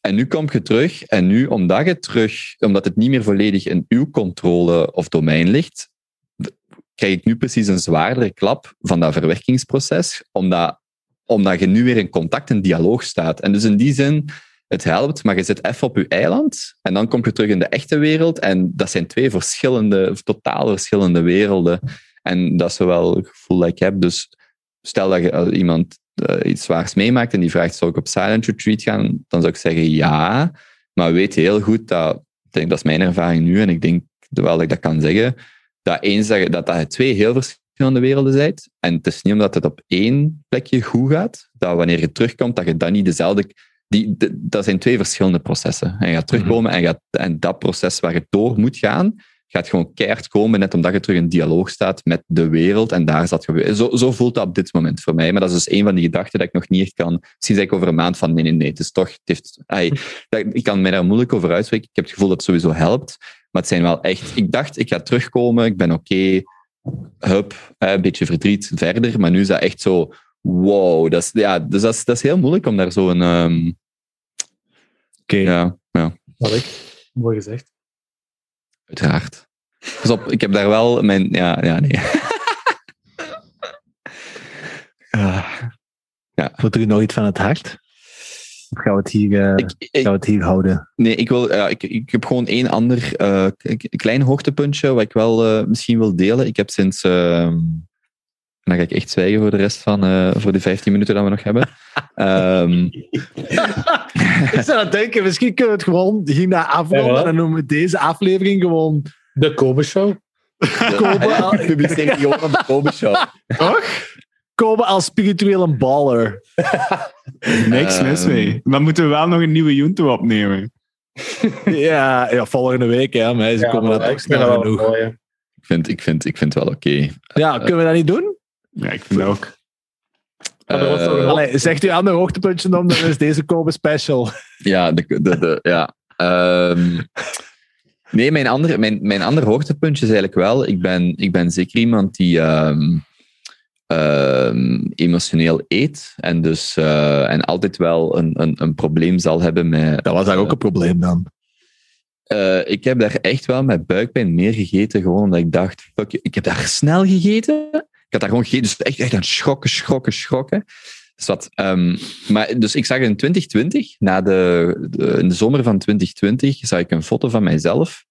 En nu kom je terug, en nu, omdat, je terug, omdat het niet meer volledig in uw controle of domein ligt, krijg ik nu precies een zwaardere klap van dat verwerkingsproces, omdat, omdat je nu weer in contact en dialoog staat. En dus in die zin, het helpt, maar je zit even op je eiland en dan kom je terug in de echte wereld. En dat zijn twee verschillende, totaal verschillende werelden. En dat is wel het gevoel dat ik heb. Dus stel dat je iemand uh, iets zwaars meemaakt en die vraagt, zou ik op silent retreat gaan? Dan zou ik zeggen ja, maar weet heel goed dat, denk, dat is mijn ervaring nu en ik denk wel dat ik dat kan zeggen, dat eens dat, dat, dat je twee heel verschillende werelden bent. En het is niet omdat het op één plekje goed gaat, dat wanneer je terugkomt, dat je dan niet dezelfde... Die, dat zijn twee verschillende processen. En je gaat terugkomen en, gaat, en dat proces waar je door moet gaan, gaat gewoon keihard komen, net omdat je terug in dialoog staat met de wereld. En daar zat je. Zo, zo voelt dat op dit moment voor mij. Maar dat is dus een van die gedachten dat ik nog niet echt kan. Misschien zeg ik over een maand van nee, nee, nee. Het is toch. Het heeft, ik kan mij daar moeilijk over uitspreken. Ik heb het gevoel dat het sowieso helpt. Maar het zijn wel echt. Ik dacht, ik ga terugkomen. Ik ben oké. Hup, een beetje verdriet verder. Maar nu is dat echt zo. Wow, dat is, ja, dus dat is, dat is heel moeilijk om daar zo een. Um... Oké. Ja, ja. Wat ik. Mooi gezegd. Uiteraard. Pas op, ik heb daar wel mijn. Ja, ja nee. uh, ja. Voelt u nog iets van het hart? Of gaan we het hier, uh, ik, ik, gaan we het hier houden? Nee, ik, wil, ik, ik heb gewoon één ander uh, klein hoogtepuntje wat ik wel misschien wil delen. Ik heb sinds. Ehm, dan ga ik echt zwijgen voor de rest van voor de 15 minuten dat we nog hebben. um, ik zou dat denken, misschien kunnen we het gewoon hierna afronden ja, en dan noemen we deze aflevering gewoon... De Kobe Show. Kobe op de Kobe Show. Toch? Kobe als spirituele baller. Niks mis mee. Dan moeten we wel nog een nieuwe Junto opnemen. ja, ja, volgende week, hè. Maar ze ja, komen dat ook snel genoeg. Mooi, ik, vind, ik, vind, ik vind het wel oké. Okay. Ja, uh, kunnen we dat niet doen? Ja, ik vind het ook. Uh, Allee, zegt u ander hoogtepuntje dan, dan is deze Kobe special. Ja, de, de, de, ja. Um, nee, mijn andere, mijn, mijn andere hoogtepuntje is eigenlijk wel, ik ben, ik ben zeker iemand die um, um, emotioneel eet en, dus, uh, en altijd wel een, een, een probleem zal hebben met... Dat was daar ook een probleem dan? Uh, ik heb daar echt wel met buikpijn meer gegeten, gewoon omdat ik dacht, fuck, ik heb daar snel gegeten had daar gewoon geen, dus echt, echt aan schokken, schokken, schokken. Dus, wat, um, maar, dus ik zag in 2020, na de, in de zomer van 2020, zag ik een foto van mijzelf.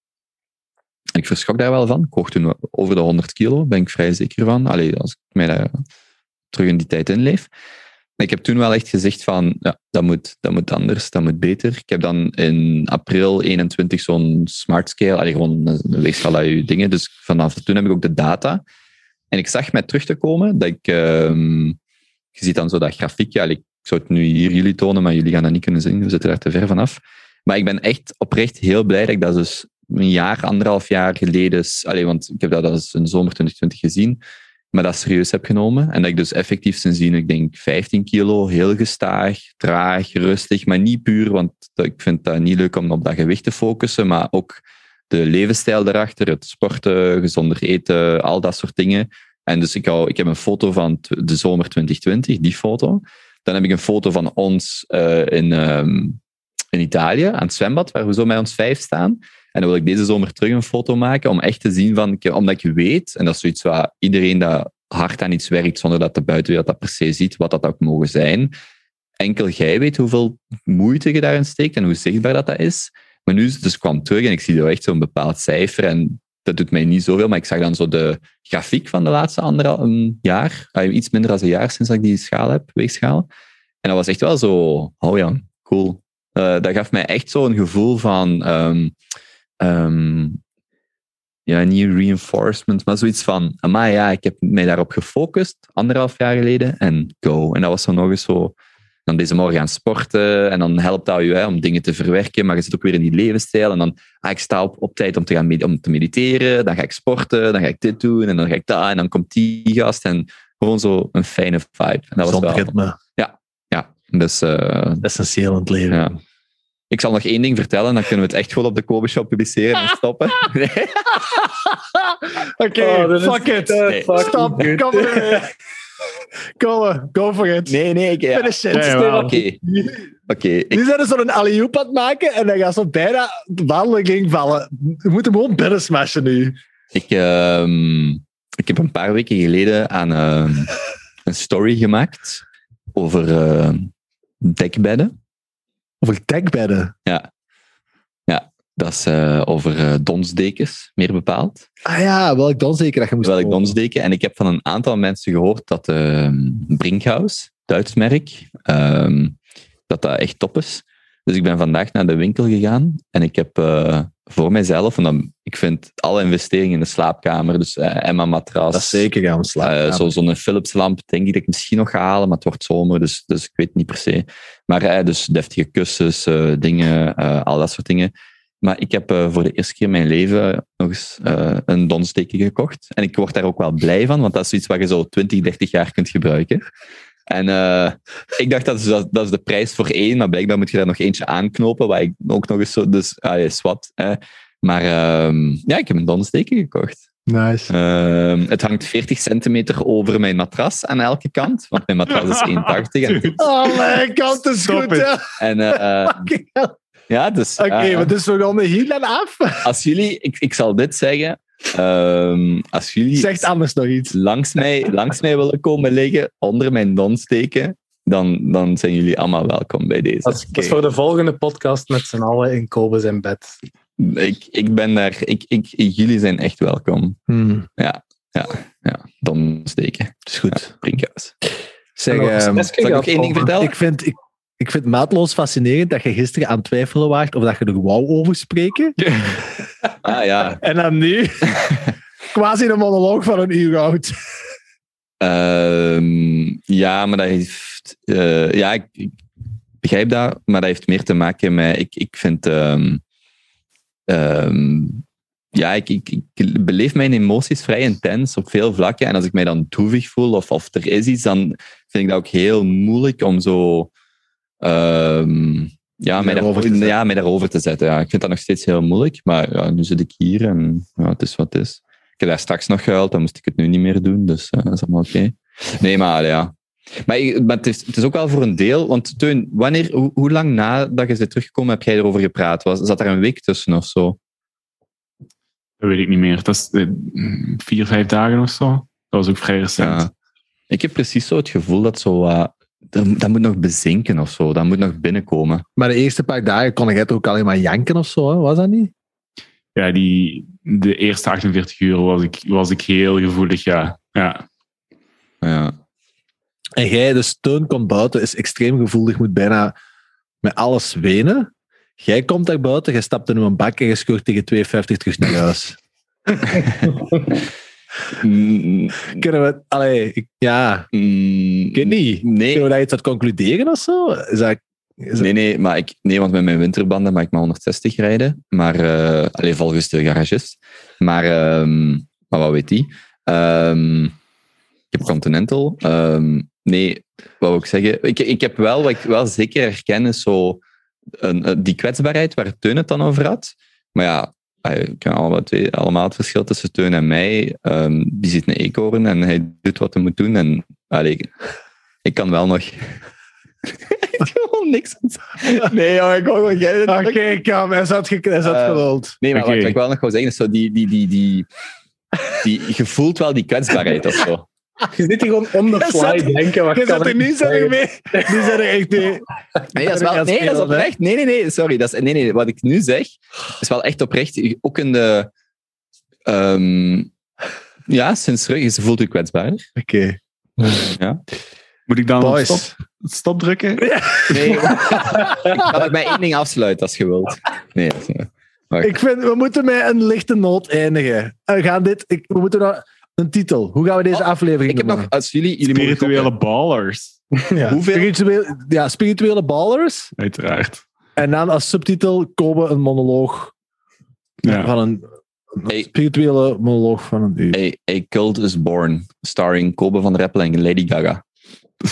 Ik verschok daar wel van. Ik woog toen over de 100 kilo, ben ik vrij zeker van. Allee, als ik mij daar terug in die tijd inleef. Ik heb toen wel echt gezegd van, ja, dat moet, dat moet anders, dat moet beter. Ik heb dan in april 21 zo'n smart scale, allee, gewoon een weegschaal uit je dingen. Dus vanaf toen heb ik ook de data. En ik zag mij terug te komen dat ik... Um, je ziet dan zo dat grafiekje. Ik zou het nu hier jullie tonen, maar jullie gaan dat niet kunnen zien. We zitten daar te ver vanaf. Maar ik ben echt oprecht heel blij dat ik dat dus een jaar, anderhalf jaar geleden... Allez, want ik heb dat als een zomer 2020 gezien. Maar dat serieus heb genomen. En dat ik dus effectief sindsdien, ik denk 15 kilo, heel gestaag, traag, rustig. Maar niet puur, want ik vind dat niet leuk om op dat gewicht te focussen. Maar ook de levensstijl daarachter, het sporten, gezonder eten, al dat soort dingen. En dus ik, hou, ik heb een foto van de zomer 2020, die foto. Dan heb ik een foto van ons uh, in, um, in Italië, aan het zwembad, waar we zo met ons vijf staan. En dan wil ik deze zomer terug een foto maken, om echt te zien van, omdat ik weet, en dat is zoiets waar iedereen dat hard aan iets werkt, zonder dat de buitenwereld dat per se ziet, wat dat ook mogen zijn. Enkel jij weet hoeveel moeite je daarin steekt en hoe zichtbaar dat, dat is. Maar nu dus kwam terug en ik zie er echt zo'n bepaald cijfer. En dat doet mij niet zoveel, maar ik zag dan zo de grafiek van de laatste anderhalf jaar. Ah, iets minder dan een jaar sinds ik die schaal heb, weegschaal. En dat was echt wel zo, oh ja, cool. Uh, dat gaf mij echt zo'n gevoel van, um, um, ja, niet reinforcement, maar zoiets van, maar ja, ik heb mij daarop gefocust, anderhalf jaar geleden, en go. En dat was zo nog eens zo, dan deze morgen gaan sporten en dan helpt dat je hè, om dingen te verwerken, maar je zit ook weer in die levensstijl en dan, ah, ik sta op, op tijd om te, gaan om te mediteren, dan ga ik sporten, dan ga ik dit doen en dan ga ik dat en dan komt die gast en gewoon zo een fijne vibe. En dat was wel, ritme. Ja, ja. Dus, uh, Essentieel in het leven. Ja. Ik zal nog één ding vertellen, dan kunnen we het echt gewoon op de Kobe Shop publiceren en stoppen. Nee. Oké, okay, oh, fuck it. Uh, nee. fuck Stop, kom Kom, go for it. Nee, nee, ik... Ja. Finish it. Nee, Oké. Okay. Okay, Nu zijn ze zo'n alley aan het maken en dan gaat zo bijna de wandeling vallen. We moeten hem gewoon binnen smashen nu. Ik, um, ik heb een paar weken geleden aan um, een story gemaakt over uh, dekbedden. Over dekbedden? Ja. Dat is uh, over uh, donsdekens, meer bepaald. Ah ja, welk donsdeken dat je moest Welk donsdeken. En ik heb van een aantal mensen gehoord dat uh, Brinkhaus, Duits merk, um, dat dat echt top is. Dus ik ben vandaag naar de winkel gegaan en ik heb uh, voor mijzelf, en dan, ik vind alle investeringen in de slaapkamer, dus uh, Emma-matras. Dat is zeker gaan slapen. Uh, Zo'n zo Philips lamp denk ik dat ik misschien nog ga halen, maar het wordt zomer, dus, dus ik weet niet per se. Maar dus deftige kussens, dingen, al dat soort dingen. Maar ik heb voor de eerste keer in mijn leven nog eens een donsdeken gekocht. En ik word daar ook wel blij van, want dat is iets wat je zo 20, 30 jaar kunt gebruiken. En uh, ik dacht, dat is, dat, is de prijs voor één, maar blijkbaar moet je daar nog eentje aanknopen, waar ik ook nog eens zo... Dus, ah, is wat. Hè. Maar uh, ja, ik heb een donsteken gekocht. Nice. Uh, het hangt 40 centimeter over mijn matras aan elke kant, want mijn matras is 1,80. En... Oh, mijn kant is Stop goed, ja. En, uh, ja, dus... Oké, okay, maar dus we gaan hier dan af. Als jullie... Ik, ik zal dit zeggen. Um, als jullie Zegt anders nog iets. Langs mij, langs mij willen komen liggen, onder mijn donsteken, dan, dan zijn jullie allemaal welkom bij deze. Dat is, dat is voor de volgende podcast met z'n allen in Kobe zijn bed. Ik, ik ben daar... Ik, ik, jullie zijn echt welkom. Hmm. Ja, ja, ja. Donsteken. is goed. Ja, Brinkhuis. Zeg, um, zal ik nog één ding vertellen? Ik vind... Ik, ik vind het maatloos fascinerend dat je gisteren aan het twijfelen waart of dat je er wou over spreken. ah ja. En dan nu quasi een monoloog van een uur oud. Um, ja, maar dat heeft... Uh, ja, ik, ik, begrijp dat, maar dat heeft meer te maken met... Ik, ik vind... Um, um, ja, ik, ik, ik, beleef mijn emoties vrij intens op veel vlakken. En als ik mij dan droevig voel of, of er is iets, dan vind ik dat ook heel moeilijk om zo... Um, ja, mij daarover, ja, mij daarover te zetten. Ja. Ik vind dat nog steeds heel moeilijk, maar ja, nu zit ik hier en ja, het is wat het is. Ik heb daar straks nog gehuild, dan moest ik het nu niet meer doen, dus uh, dat is allemaal oké. Okay. Nee, maar ja. Maar, maar het, is, het is ook wel voor een deel, want Teun, wanneer, hoe, hoe lang nadat je bent teruggekomen heb jij erover gepraat? Was, zat er een week tussen of zo? Dat weet ik niet meer. Dat is uh, vier, vijf dagen of zo. Dat was ook vrij recent. Ja. Ik heb precies zo het gevoel dat zo... Uh, dat, moet nog bezinken of zo. Dat moet nog binnenkomen. Maar de eerste paar dagen kon jij ook alleen maar janken of zo, hè? was dat niet? Ja, die, de eerste 48 uur was ik, was ik heel gevoelig, ja. ja. ja. En jij, de steun komt buiten, is extreem gevoelig, moet bijna met alles wenen. Jij komt daar buiten, je stapt in een bak en je scoort tegen 2,50 terug naar huis. Mm, Kunnen we... Allee, ik, ja... mm, Ik weet niet. Nee. Kunnen we daar iets uit concluderen of zo? Is dat, is dat- Nee, nee, maar ik, nee, want met mijn winterbanden mag ik maar 160 rijden. Maar, uh, alleen volgens de garagist. Maar, um, maar wat weet die? Um, ik heb Continental. Um, nee, wat wil ik zeggen? Ik, ik heb wel, wat ik wel zeker herken, is zo een, die kwetsbaarheid waar Teun het dan over had. Maar ja, ik ken allemaal, twee, allemaal het verschil tussen Teun en mij. Um, die zit een eekhoorn en hij doet wat hij moet doen. En allee, ik, ik kan wel nog... gewoon niks aan Nee, joh, ik wou gewoon jij. Oké, okay, kom, hij zat, ge- hij zat gerold. Nee, maar Oké. wat ik wel nog wou zeggen is zo die, die, die, die, die, je voelt wel die kwetsbaarheid of zo. Je zit hier gewoon on the Je fly zat- denken. Wat Je kan zat er zo zeggen? mee. Nu zijn er echt mee. Nee, dat is wel, nee, dat is oprecht. Nee, nee, nee, sorry. Dat is, nee, nee, wat ik nu zeg, is wel echt oprecht. Ook in de... ehm, ja, sinds terug is voelt u kwetsbaar. Oké. Ja. Moet ik dan op stop, stop drukken? Nee, ik kan ook bij één ding afsluiten als je wilt. Nee, dat is niet waar. Ik vind, we moeten met een lichte noot eindigen. We gaan dit... Ik, we moeten nog... Een titel. Hoe gaan we deze Oh, aflevering Ik heb nog, als jullie... Spirituele ballers. Ja. Hoeveel? Spiritueel, ja, spirituele ballers. Uiteraard. En dan als subtitel komen een monoloog Ja. van een, een Hey. spirituele monoloog van een uur. A, A Cult is Born, starring Kobe van Rappel en Lady Gaga.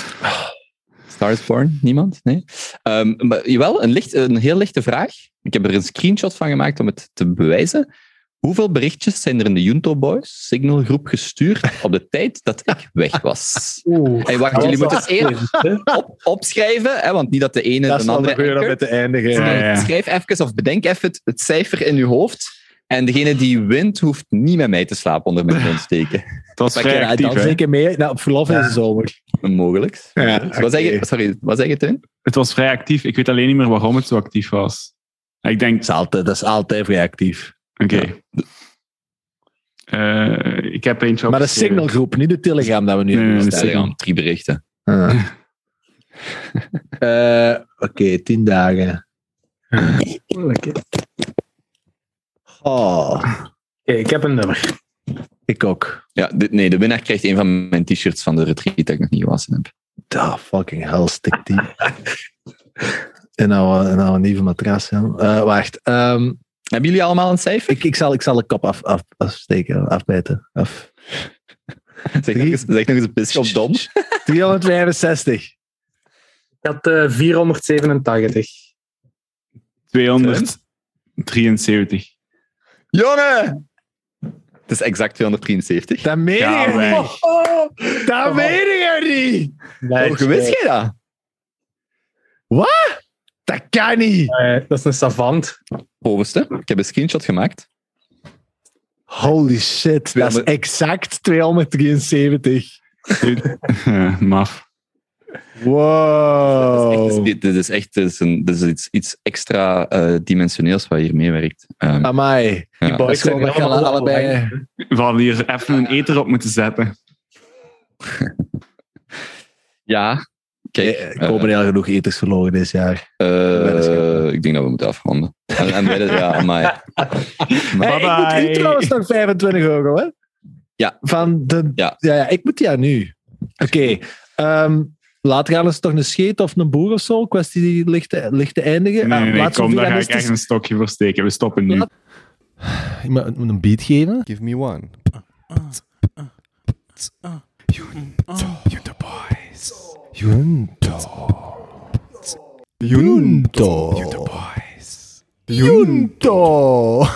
Star is Born? Niemand? Nee? Ehm, maar, jawel, een, licht, een heel lichte vraag. Ik heb er een screenshot van gemaakt om het te bewijzen. Hoeveel berichtjes zijn er in de Junto Boys signalgroep gestuurd op de tijd dat ik weg was? Oeh. Hey, wacht, jullie moeten het eerst op, opschrijven, hè, want niet dat de ene dat de andere... anchort. met te eindigen. Ja, ja. Schrijf even of bedenk even het, het cijfer in je hoofd. En degene die wint, hoeft niet met mij te slapen onder mijn mond steken. Het was vrij Ja, actief, dan zeker mee nou, op verlof in de zomer. Mogelijk. Ja. Wat zeg je? Sorry, wat zeg je, Tim? Het was vrij actief. Ik weet alleen niet meer waarom het zo actief was. Ik denk, Dat is altijd, dat is altijd reactief. Oké. Eh, ik heb eentje Maar de signalgroep, niet de telegram dat we nu Nee, hebben de. Signal. Drie berichten. Ah. Eh, Oké, tien dagen. Oké, Oh, ik heb een nummer. ik ook. Ja, dit, nee, de winnaar krijgt een van mijn t-shirts van de retreat dat ik nog niet gewassen heb. Ah, fucking hell, stik die. en nou, en nou een nieuwe matras. Ja. Eh, wacht. ehm, Hebben jullie allemaal een cijfer? ik, ik, zal, ik zal de kop af, af, afsteken, afbijten. Af. Zeg nog eens, zeg nog eens een bisschop dom. 365. Ik had eh 487. 273. Jonne! Het is exact 273. Dat meen je wij. niet. Dat meen je niet. Nee, Hoe wist jij dat? Dat kan niet. eh, dat is een savant. Bovenste. Ik heb een screenshot gemaakt. Holy shit, dat is 200. exact 273. Eh, Maf. Wow. Dit is, dit is echt dit is een, dit is iets, iets extra eh, dimensioneels wat hier meewerkt. Ehm, Amai. ja. Die boys zijn is wel- allemaal allebei-. We hadden hier even een eter op moeten zetten. ja, kijk. Er komen heel genoeg eters verloren dit jaar. eh, weddenschappen. ik denk dat we moeten afronden. En, en wedden- ja, maar Hey, ik moet trouwens nog 25 euro, hè? Ja. Van de, Ja. ja. Ja, ik moet ja nu. Oké. ehm, later gaan we toch een scheet of een boer of zo? Kwestie die licht te, licht te eindigen. Nee, Ah, nee, nee, laat kom, daar ga ik echt een stokje voor steken. We stoppen nu. Laat- Ik moet moet een beat geven. Give me one. Junto. Junto. boys. Junto.